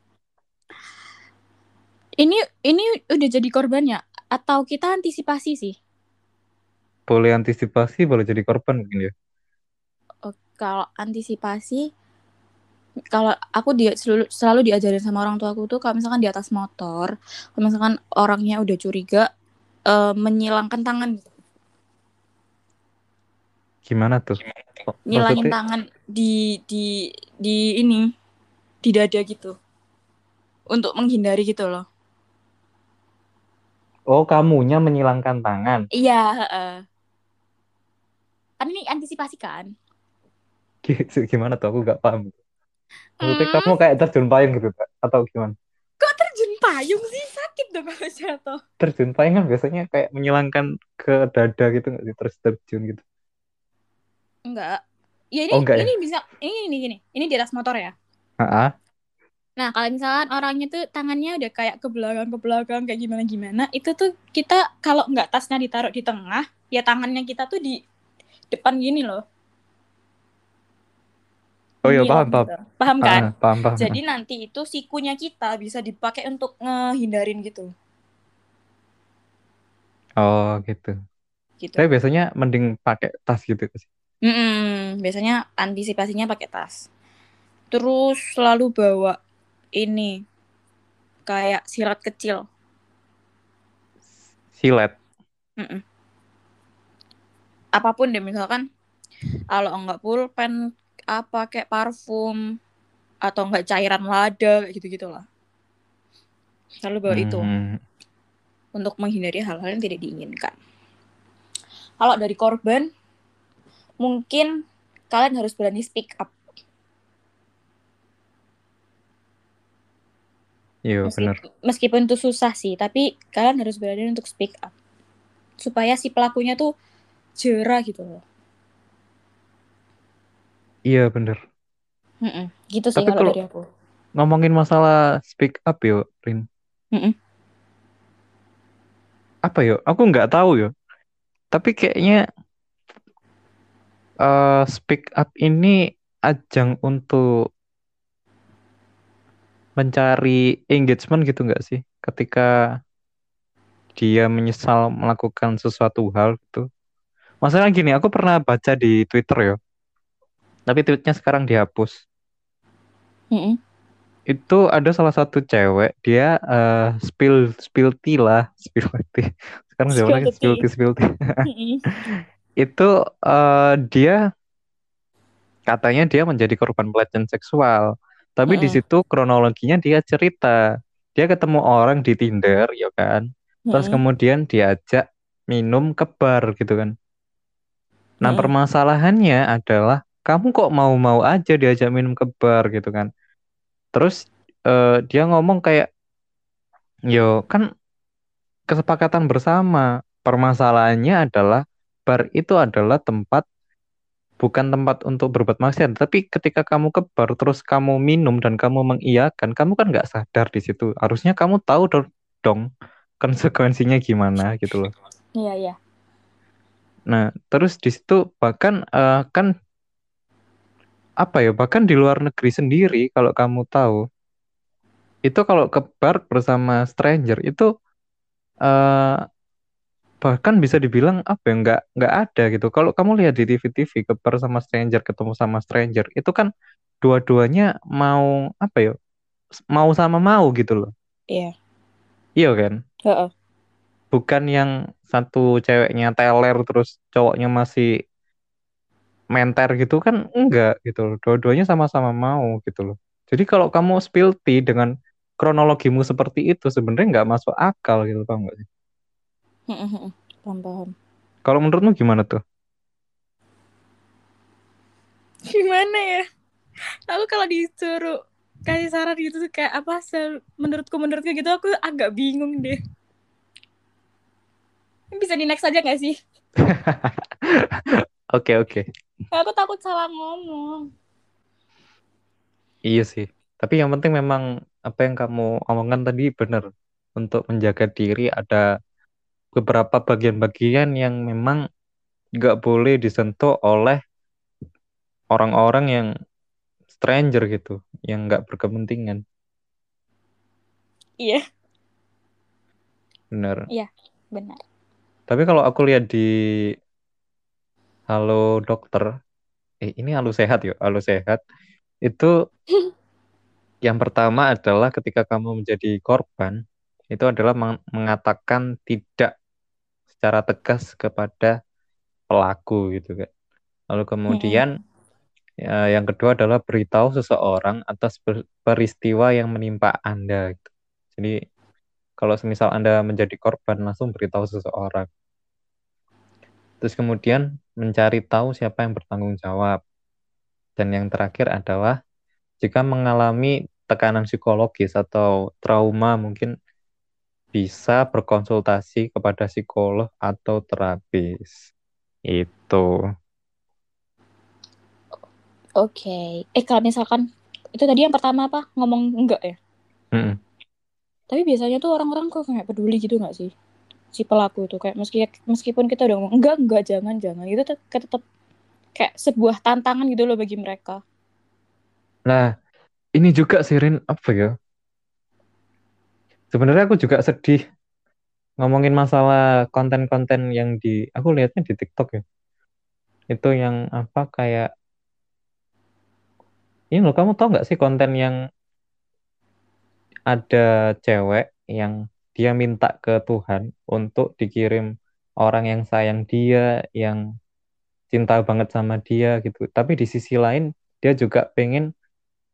Ini ini udah jadi korbannya atau kita antisipasi sih? Boleh antisipasi, boleh jadi korban mungkin ya. Kalau antisipasi kalau aku dia selalu, selalu diajarin sama orang tua aku tuh kalau misalkan di atas motor, kalau misalkan orangnya udah curiga eh, menyilangkan tangan gitu. Gimana tuh? Oh, Nyilangin maksudnya- tangan di di di ini di dada gitu. Untuk menghindari gitu loh. Oh, kamunya menyilangkan tangan. Iya, heeh. Kan ini antisipasi kan? Gi- [LAUGHS] Gimana tuh? Aku nggak paham. Maksudnya Hmm. kamu kayak terjun payung gitu, atau gimana? Kok terjun payung sih? Sakit dong kalau jatuh. Terjun payung kan biasanya kayak menyilangkan ke dada gitu nggak sih? Terus terjun gitu. Enggak. Ya ini Oh, enggak ya? ini bisa ini ini gini. Ini di atas motor ya. Ah, ah. Nah, kalau misalkan orangnya tuh tangannya udah kayak ke belakang ke belakang kayak gimana gimana, itu tuh kita kalau nggak tasnya ditaruh di tengah, ya tangannya kita tuh di depan gini loh. Oh iya, paham, paham. gitu. Paham kan? Ah, paham, paham. Jadi nanti itu sikunya kita bisa dipakai untuk ngehindarin gitu. Oh, gitu. Gitu. Saya biasanya mending pakai tas gitu sih. Mm-mm, biasanya antisipasinya pakai tas. Terus selalu bawa ini kayak sirat kecil. Silet. Mm-mm. Apa pun deh misalkan kalau enggak pulpen apa kayak parfum atau enggak cairan lada kayak gitu-gitu lah. Selalu bawa itu Hmm. untuk menghindari hal-hal yang tidak diinginkan. Kalau dari korban mungkin kalian harus berani speak up. Iya, benar. Meskipun, meskipun itu susah sih, tapi kalian harus berani untuk speak up. Supaya si pelakunya tuh jerah gitu loh. Iya, benar. Mm-mm. Gitu sih Tapi kalau kalau- dari aku. Ngomongin masalah speak up yo, Rin. Mm-mm. Apa yo? Aku nggak tahu yo. Tapi kayaknya eh speak up ini ajang untuk mencari engagement gitu nggak sih? Ketika dia menyesal melakukan sesuatu hal gitu. Masalah gini, aku pernah baca di Twitter yo. Tapi tweetnya sekarang dihapus. Mm-mm. Itu ada salah satu cewek, dia eh, spill spill tea lah, [LAUGHS] spill tea. Sekarang Spill zamannya spill tea. spill tea. [LAUGHS] Mm-mm. itu eh, dia katanya dia menjadi korban pelecehan seksual. Tapi di Mm-mm. situ kronologinya dia cerita, dia ketemu orang di Tinder, ya kan. Terus Mm-mm. kemudian diajak minum ke bar gitu kan. Nah, Mm-mm. permasalahannya adalah kamu kok mau-mau aja diajak minum ke bar gitu kan. Terus eh, dia ngomong kayak, yo kan kesepakatan bersama. Permasalahannya adalah bar itu adalah tempat bukan tempat untuk berbuat maksiat, tapi ketika kamu ke bar terus kamu minum dan kamu mengiyakan, kamu kan nggak sadar di situ. Harusnya kamu tahu do- dong konsekuensinya gimana gitu loh. Iya, iya. Nah, terus di situ bahkan eh, kan apa ya, bahkan di luar negeri sendiri kalau kamu tahu, itu kalau ke bar bersama stranger itu eh bahkan bisa dibilang apa ya nggak nggak ada gitu. Kalau kamu lihat di TV-TV ke bar sama stranger ketemu sama stranger itu kan dua-duanya mau apa ya? Mau sama mau gitu loh. Iya. Iya kan? Heeh. Bukan yang satu ceweknya teler terus cowoknya masih menter gitu kan enggak gitu loh. Dua-duanya sama-sama mau gitu loh. Jadi kalau kamu spill tea dengan kronologimu seperti itu sebenarnya nggak masuk akal gitu paham nggak sih? Heeh, heeh. Paham, paham. Kalau menurutmu gimana tuh? Gimana ya? Aku kalau disuruh kasih saran gitu tuh kayak apa menurutku menurutku gitu aku agak bingung deh. Bisa di next aja gak sih? [LAUGHS] Oke oke. Aku takut salah ngomong. Iya sih. Tapi yang penting memang apa yang kamu omongkan tadi benar. Untuk menjaga diri ada beberapa bagian-bagian yang memang nggak boleh disentuh oleh orang-orang yang stranger gitu, yang nggak berkepentingan. Iya, Benar. benar. Tapi kalau aku lihat di Halo Dokter, eh ini Halo Sehat yuk, Halo Sehat. Itu [LAUGHS] yang pertama adalah ketika kamu menjadi korban, itu adalah meng- mengatakan tidak secara tegas kepada pelaku gitu kan. Lalu kemudian ya, yang kedua adalah beritahu seseorang atas per- peristiwa yang menimpa Anda. gitu. Jadi kalau semisal Anda menjadi korban langsung beritahu seseorang. Terus kemudian mencari tahu siapa yang bertanggung jawab. Dan yang terakhir adalah jika mengalami tekanan psikologis atau trauma mungkin bisa berkonsultasi kepada psikolog atau terapis. Itu. Oke. Eh kalau misalkan itu tadi yang pertama apa? Ngomong enggak ya? Mm-mm. Tapi biasanya tuh orang-orang kok kayak peduli gitu nggak sih? Si pelaku itu kayak meski meskipun kita udah ngomong enggak enggak jangan jangan itu tetap tetap kayak sebuah tantangan gitu loh bagi mereka. Nah, ini juga sih Rin, apa ya? Sebenarnya aku juga sedih ngomongin masalah konten-konten yang di aku lihatnya di TikTok ya. Itu yang apa kayak ini loh kamu tau nggak sih konten yang ada cewek yang dia minta ke Tuhan untuk dikirim orang yang sayang dia, yang cinta banget sama dia gitu. Tapi di sisi lain dia juga pengen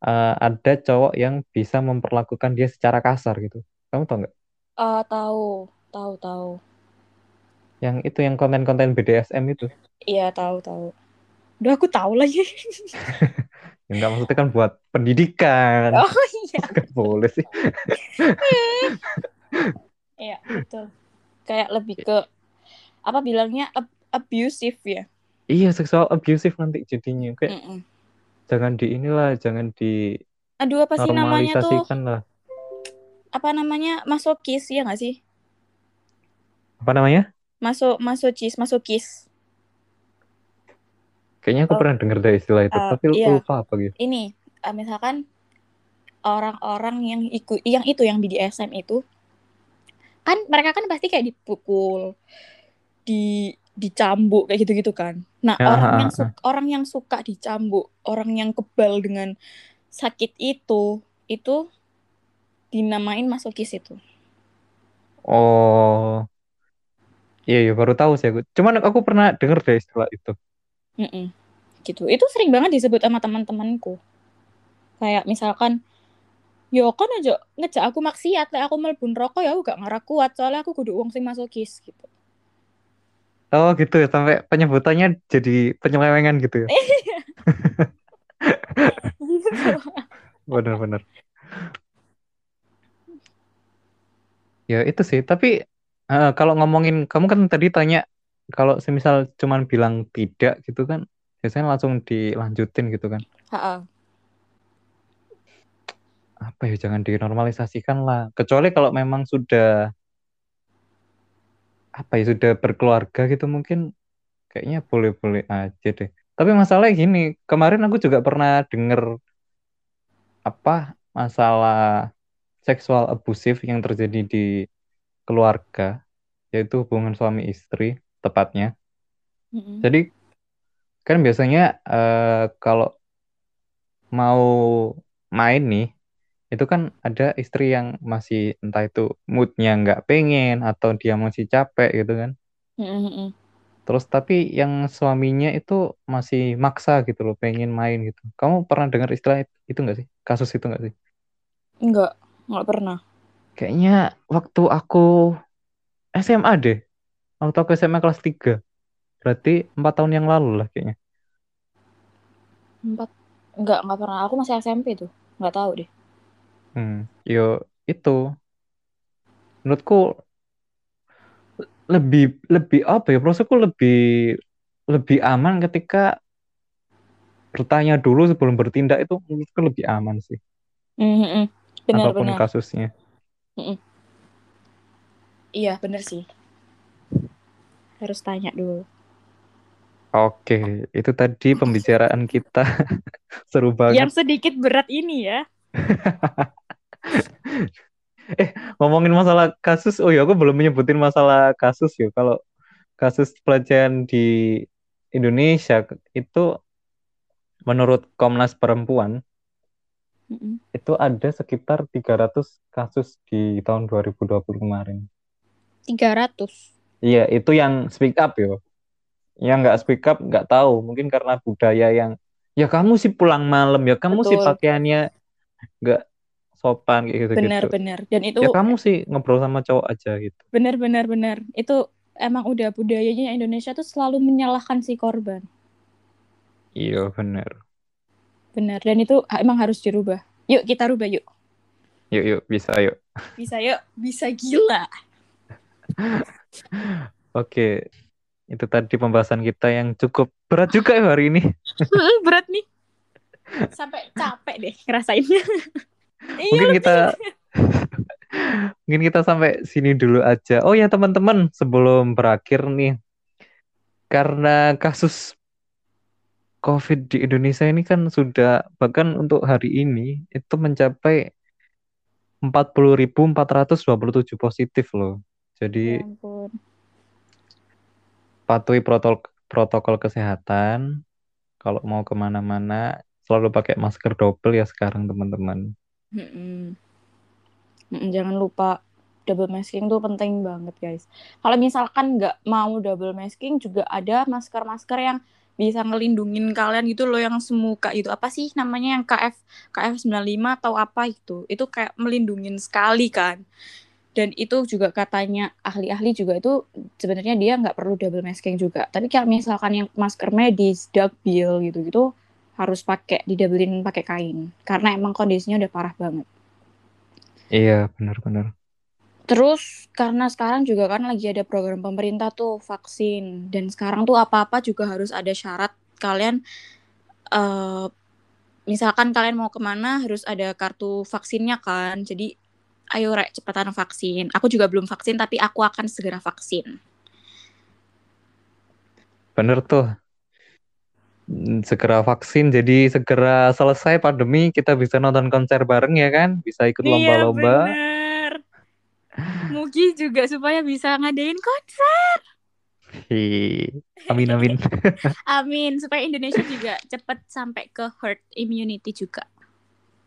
uh, ada cowok yang bisa memperlakukan dia secara kasar gitu. Kamu tau nggak? Ah tahu, tahu tahu. Yang itu yang konten-konten BDSM itu. Iya tahu tahu. Udah aku tahu lagi. [LAUGHS] Ya nggak maksudnya kan buat pendidikan. oh iya. [LAUGHS] Nggak boleh sih. [LAUGHS] Iya, betul. Kayak lebih ke apa bilangnya ab- abusive ya. Iya, seksual abusive nanti jadinya. Kayak Mm-mm. jangan di inilah, jangan di Aduh apa sih namanya tuh? lah. Apa namanya? Masokis ya nggak sih? Apa namanya? Masuk masokis, masokis. Kayaknya aku Oh. pernah dengar dari istilah itu, Uh, tapi iya. lupa apa gitu. Ini eh, misalkan orang-orang yang ikut yang itu yang BDSM itu kan mereka kan pasti kayak dipukul, di dicambuk kayak gitu-gitu kan. Nah, Ya, orang yang suka, orang yang suka dicambuk, orang yang kebal dengan sakit itu, itu dinamain masokis itu. Oh, iya, iya baru tahu sih aku. Cuman aku pernah dengar deh istilah itu. Mm-mm. Gitu. Itu sering banget disebut sama teman-temanku. Kayak misalkan, yo kan aja ngejak aku maksiat, lek aku melbun rokok ya aku gak ngarah kuat, soalnya aku kudu wong sing masokis gitu. Oh gitu ya, sampai penyebutannya jadi penyelewengan gitu ya. [LAUGHS] Gitu. Benar-benar. Ya itu sih, tapi eh, kalau ngomongin kamu kan tadi tanya kalau semisal cuman bilang tidak gitu kan, biasanya langsung dilanjutin gitu kan. Ha-ha. Apa ya jangan dinormalisasikan lah. Kecuali kalau memang sudah apa ya sudah berkeluarga gitu mungkin kayaknya boleh-boleh aja deh. Tapi masalahnya gini, kemarin aku juga pernah denger apa masalah seksual abusif yang terjadi di keluarga, yaitu hubungan suami istri tepatnya. Mm-mm. Jadi kan biasanya eh, kalau mau main nih, itu kan ada istri yang masih entah itu moodnya nggak pengen atau dia masih capek gitu kan. Terus tapi yang suaminya itu masih maksa gitu loh, pengen main gitu. Kamu pernah dengar istilah itu nggak sih? Kasus itu nggak sih? Enggak, enggak pernah. Kayaknya waktu aku SMA deh. Waktu aku SMA kelas 3. Berarti empat tahun yang lalu lah kayaknya. Empat, enggak, enggak pernah. Aku masih SMP tuh, enggak tahu deh. Hmm, yo itu menurutku lebih lebih apa ya? Prosesku lebih lebih aman ketika bertanya dulu sebelum bertindak itu menurutku lebih aman sih. Mm-mm. Benar, apa pun benar. kasusnya. Mm-mm. Iya, benar sih. Harus tanya dulu. Oke, itu tadi pembicaraan kita [LAUGHS] seru banget. Yang sedikit berat ini ya. [LAUGHS] [LAUGHS] eh, ngomongin masalah kasus, oh ya aku belum menyebutin masalah kasus ya. Kalau kasus pelecehan di Indonesia itu menurut Komnas Perempuan Mm-mm. itu ada sekitar 300 kasus di tahun 2020 kemarin. 300. Iya, itu yang speak up ya. Yang nggak speak up nggak tahu, mungkin karena budaya yang ya kamu sih pulang malam ya, kamu sih Betul. pakaiannya nggak sopan kayak gitu Benar, gitu. benar. Dan itu Ya kamu sih ngobrol sama cowok aja gitu. benar, benar, benar. Itu emang udah budayanya Indonesia tuh selalu menyalahkan si korban. Iya bener. Benar. Dan itu emang harus dirubah. Yuk kita rubah yuk. Yuk yuk bisa yuk. Bisa yuk. Bisa gila. [LAUGHS] Oke, itu tadi pembahasan kita yang cukup berat juga ya hari ini. [LAUGHS] Berat nih. Sampai capek deh ngerasainnya. [LAUGHS] Iya, Mungkin kita [LAUGHS] mungkin kita sampai sini dulu aja. Oh ya teman-teman, sebelum berakhir nih, karena kasus COVID di Indonesia ini kan sudah bahkan untuk hari ini itu mencapai 40.427 positif loh. Jadi Ya ampun. patuhi protokol protokol kesehatan. Kalau mau ke mana-mana selalu pakai masker double ya sekarang teman-teman. Mm-mm. Mm-mm, Jangan lupa double masking tuh penting banget guys. Kalau misalkan nggak mau double masking juga ada masker-masker yang bisa ngelindungin kalian gitu loh yang semuka itu apa sih namanya yang KF KF95 atau apa itu itu kayak melindungin sekali kan dan itu juga katanya ahli-ahli juga itu sebenarnya dia nggak perlu double masking juga tapi kalau misalkan yang masker medis double gitu gitu harus pakai didoublein pakai kain. Karena emang kondisinya udah parah banget. Iya, benar-benar. Terus karena sekarang juga kan lagi ada program pemerintah tuh vaksin. Dan sekarang tuh apa-apa juga harus ada syarat. Kalian eh misalkan kalian mau ke mana harus ada kartu vaksinnya kan. Jadi ayo rek cepetan vaksin. Aku juga belum vaksin tapi aku akan segera vaksin. Bener tuh. Mm, Segera vaksin, jadi segera selesai pandemi, kita bisa nonton konser bareng ya kan? Bisa ikut lomba-lomba. Iya, Mugi juga supaya bisa ngadain konser Hi, Amin amin. [LAUGHS] amin supaya Indonesia juga cepet sampai ke herd immunity juga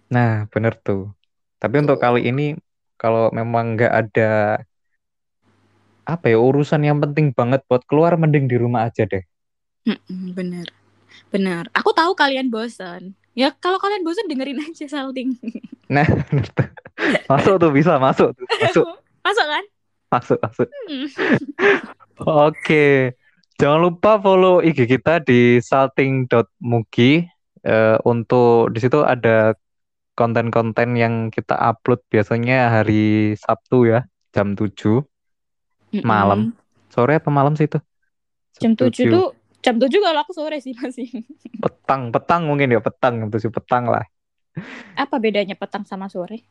Nah, bener tuh. Tapi untuk kali ini, kalau memang nggak ada apa ya urusan yang penting banget buat keluar, mending di rumah aja deh. Bener bener aku tahu kalian bosan ya kalau kalian bosan dengerin aja salting [LAUGHS] Nah, masuk tuh bisa masuk tuh, masuk, masuk kan masuk, masuk. Hmm. [LAUGHS] Oke, jangan lupa follow IG kita di salting.mugi. Eh, untuk di situ ada konten-konten yang kita upload biasanya hari Sabtu ya, jam 7 malam. Sore apa malam sih itu? jam Jam 7 tuh jam 7 kalau aku sore sih masih [LAUGHS] petang, petang mungkin ya, petang, jam 7 petang lah. apa bedanya petang sama sore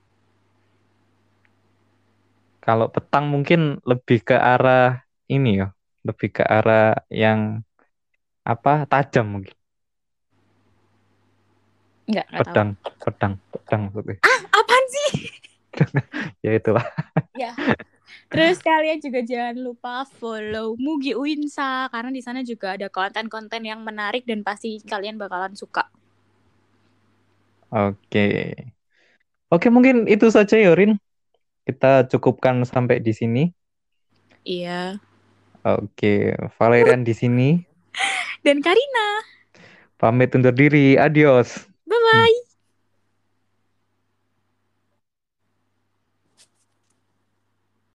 Kalau petang mungkin lebih ke arah ini ya, lebih ke arah yang apa tajam mungkin. Enggak, enggak tahu Pedang, pedang, pedang maksudnya. apaan sih [LAUGHS] Ya itulah. ya [LAUGHS] Terus kalian juga jangan lupa follow Mugi Uinsa karena di sana juga ada konten-konten yang menarik dan pasti kalian bakalan suka. Oke. Oke, mungkin itu saja ya, Yorin. Kita cukupkan sampai di sini. Iya. Oke. Valerian di sini. Dan Karina. Pamit undur diri. Adios. Bye bye. Hmm.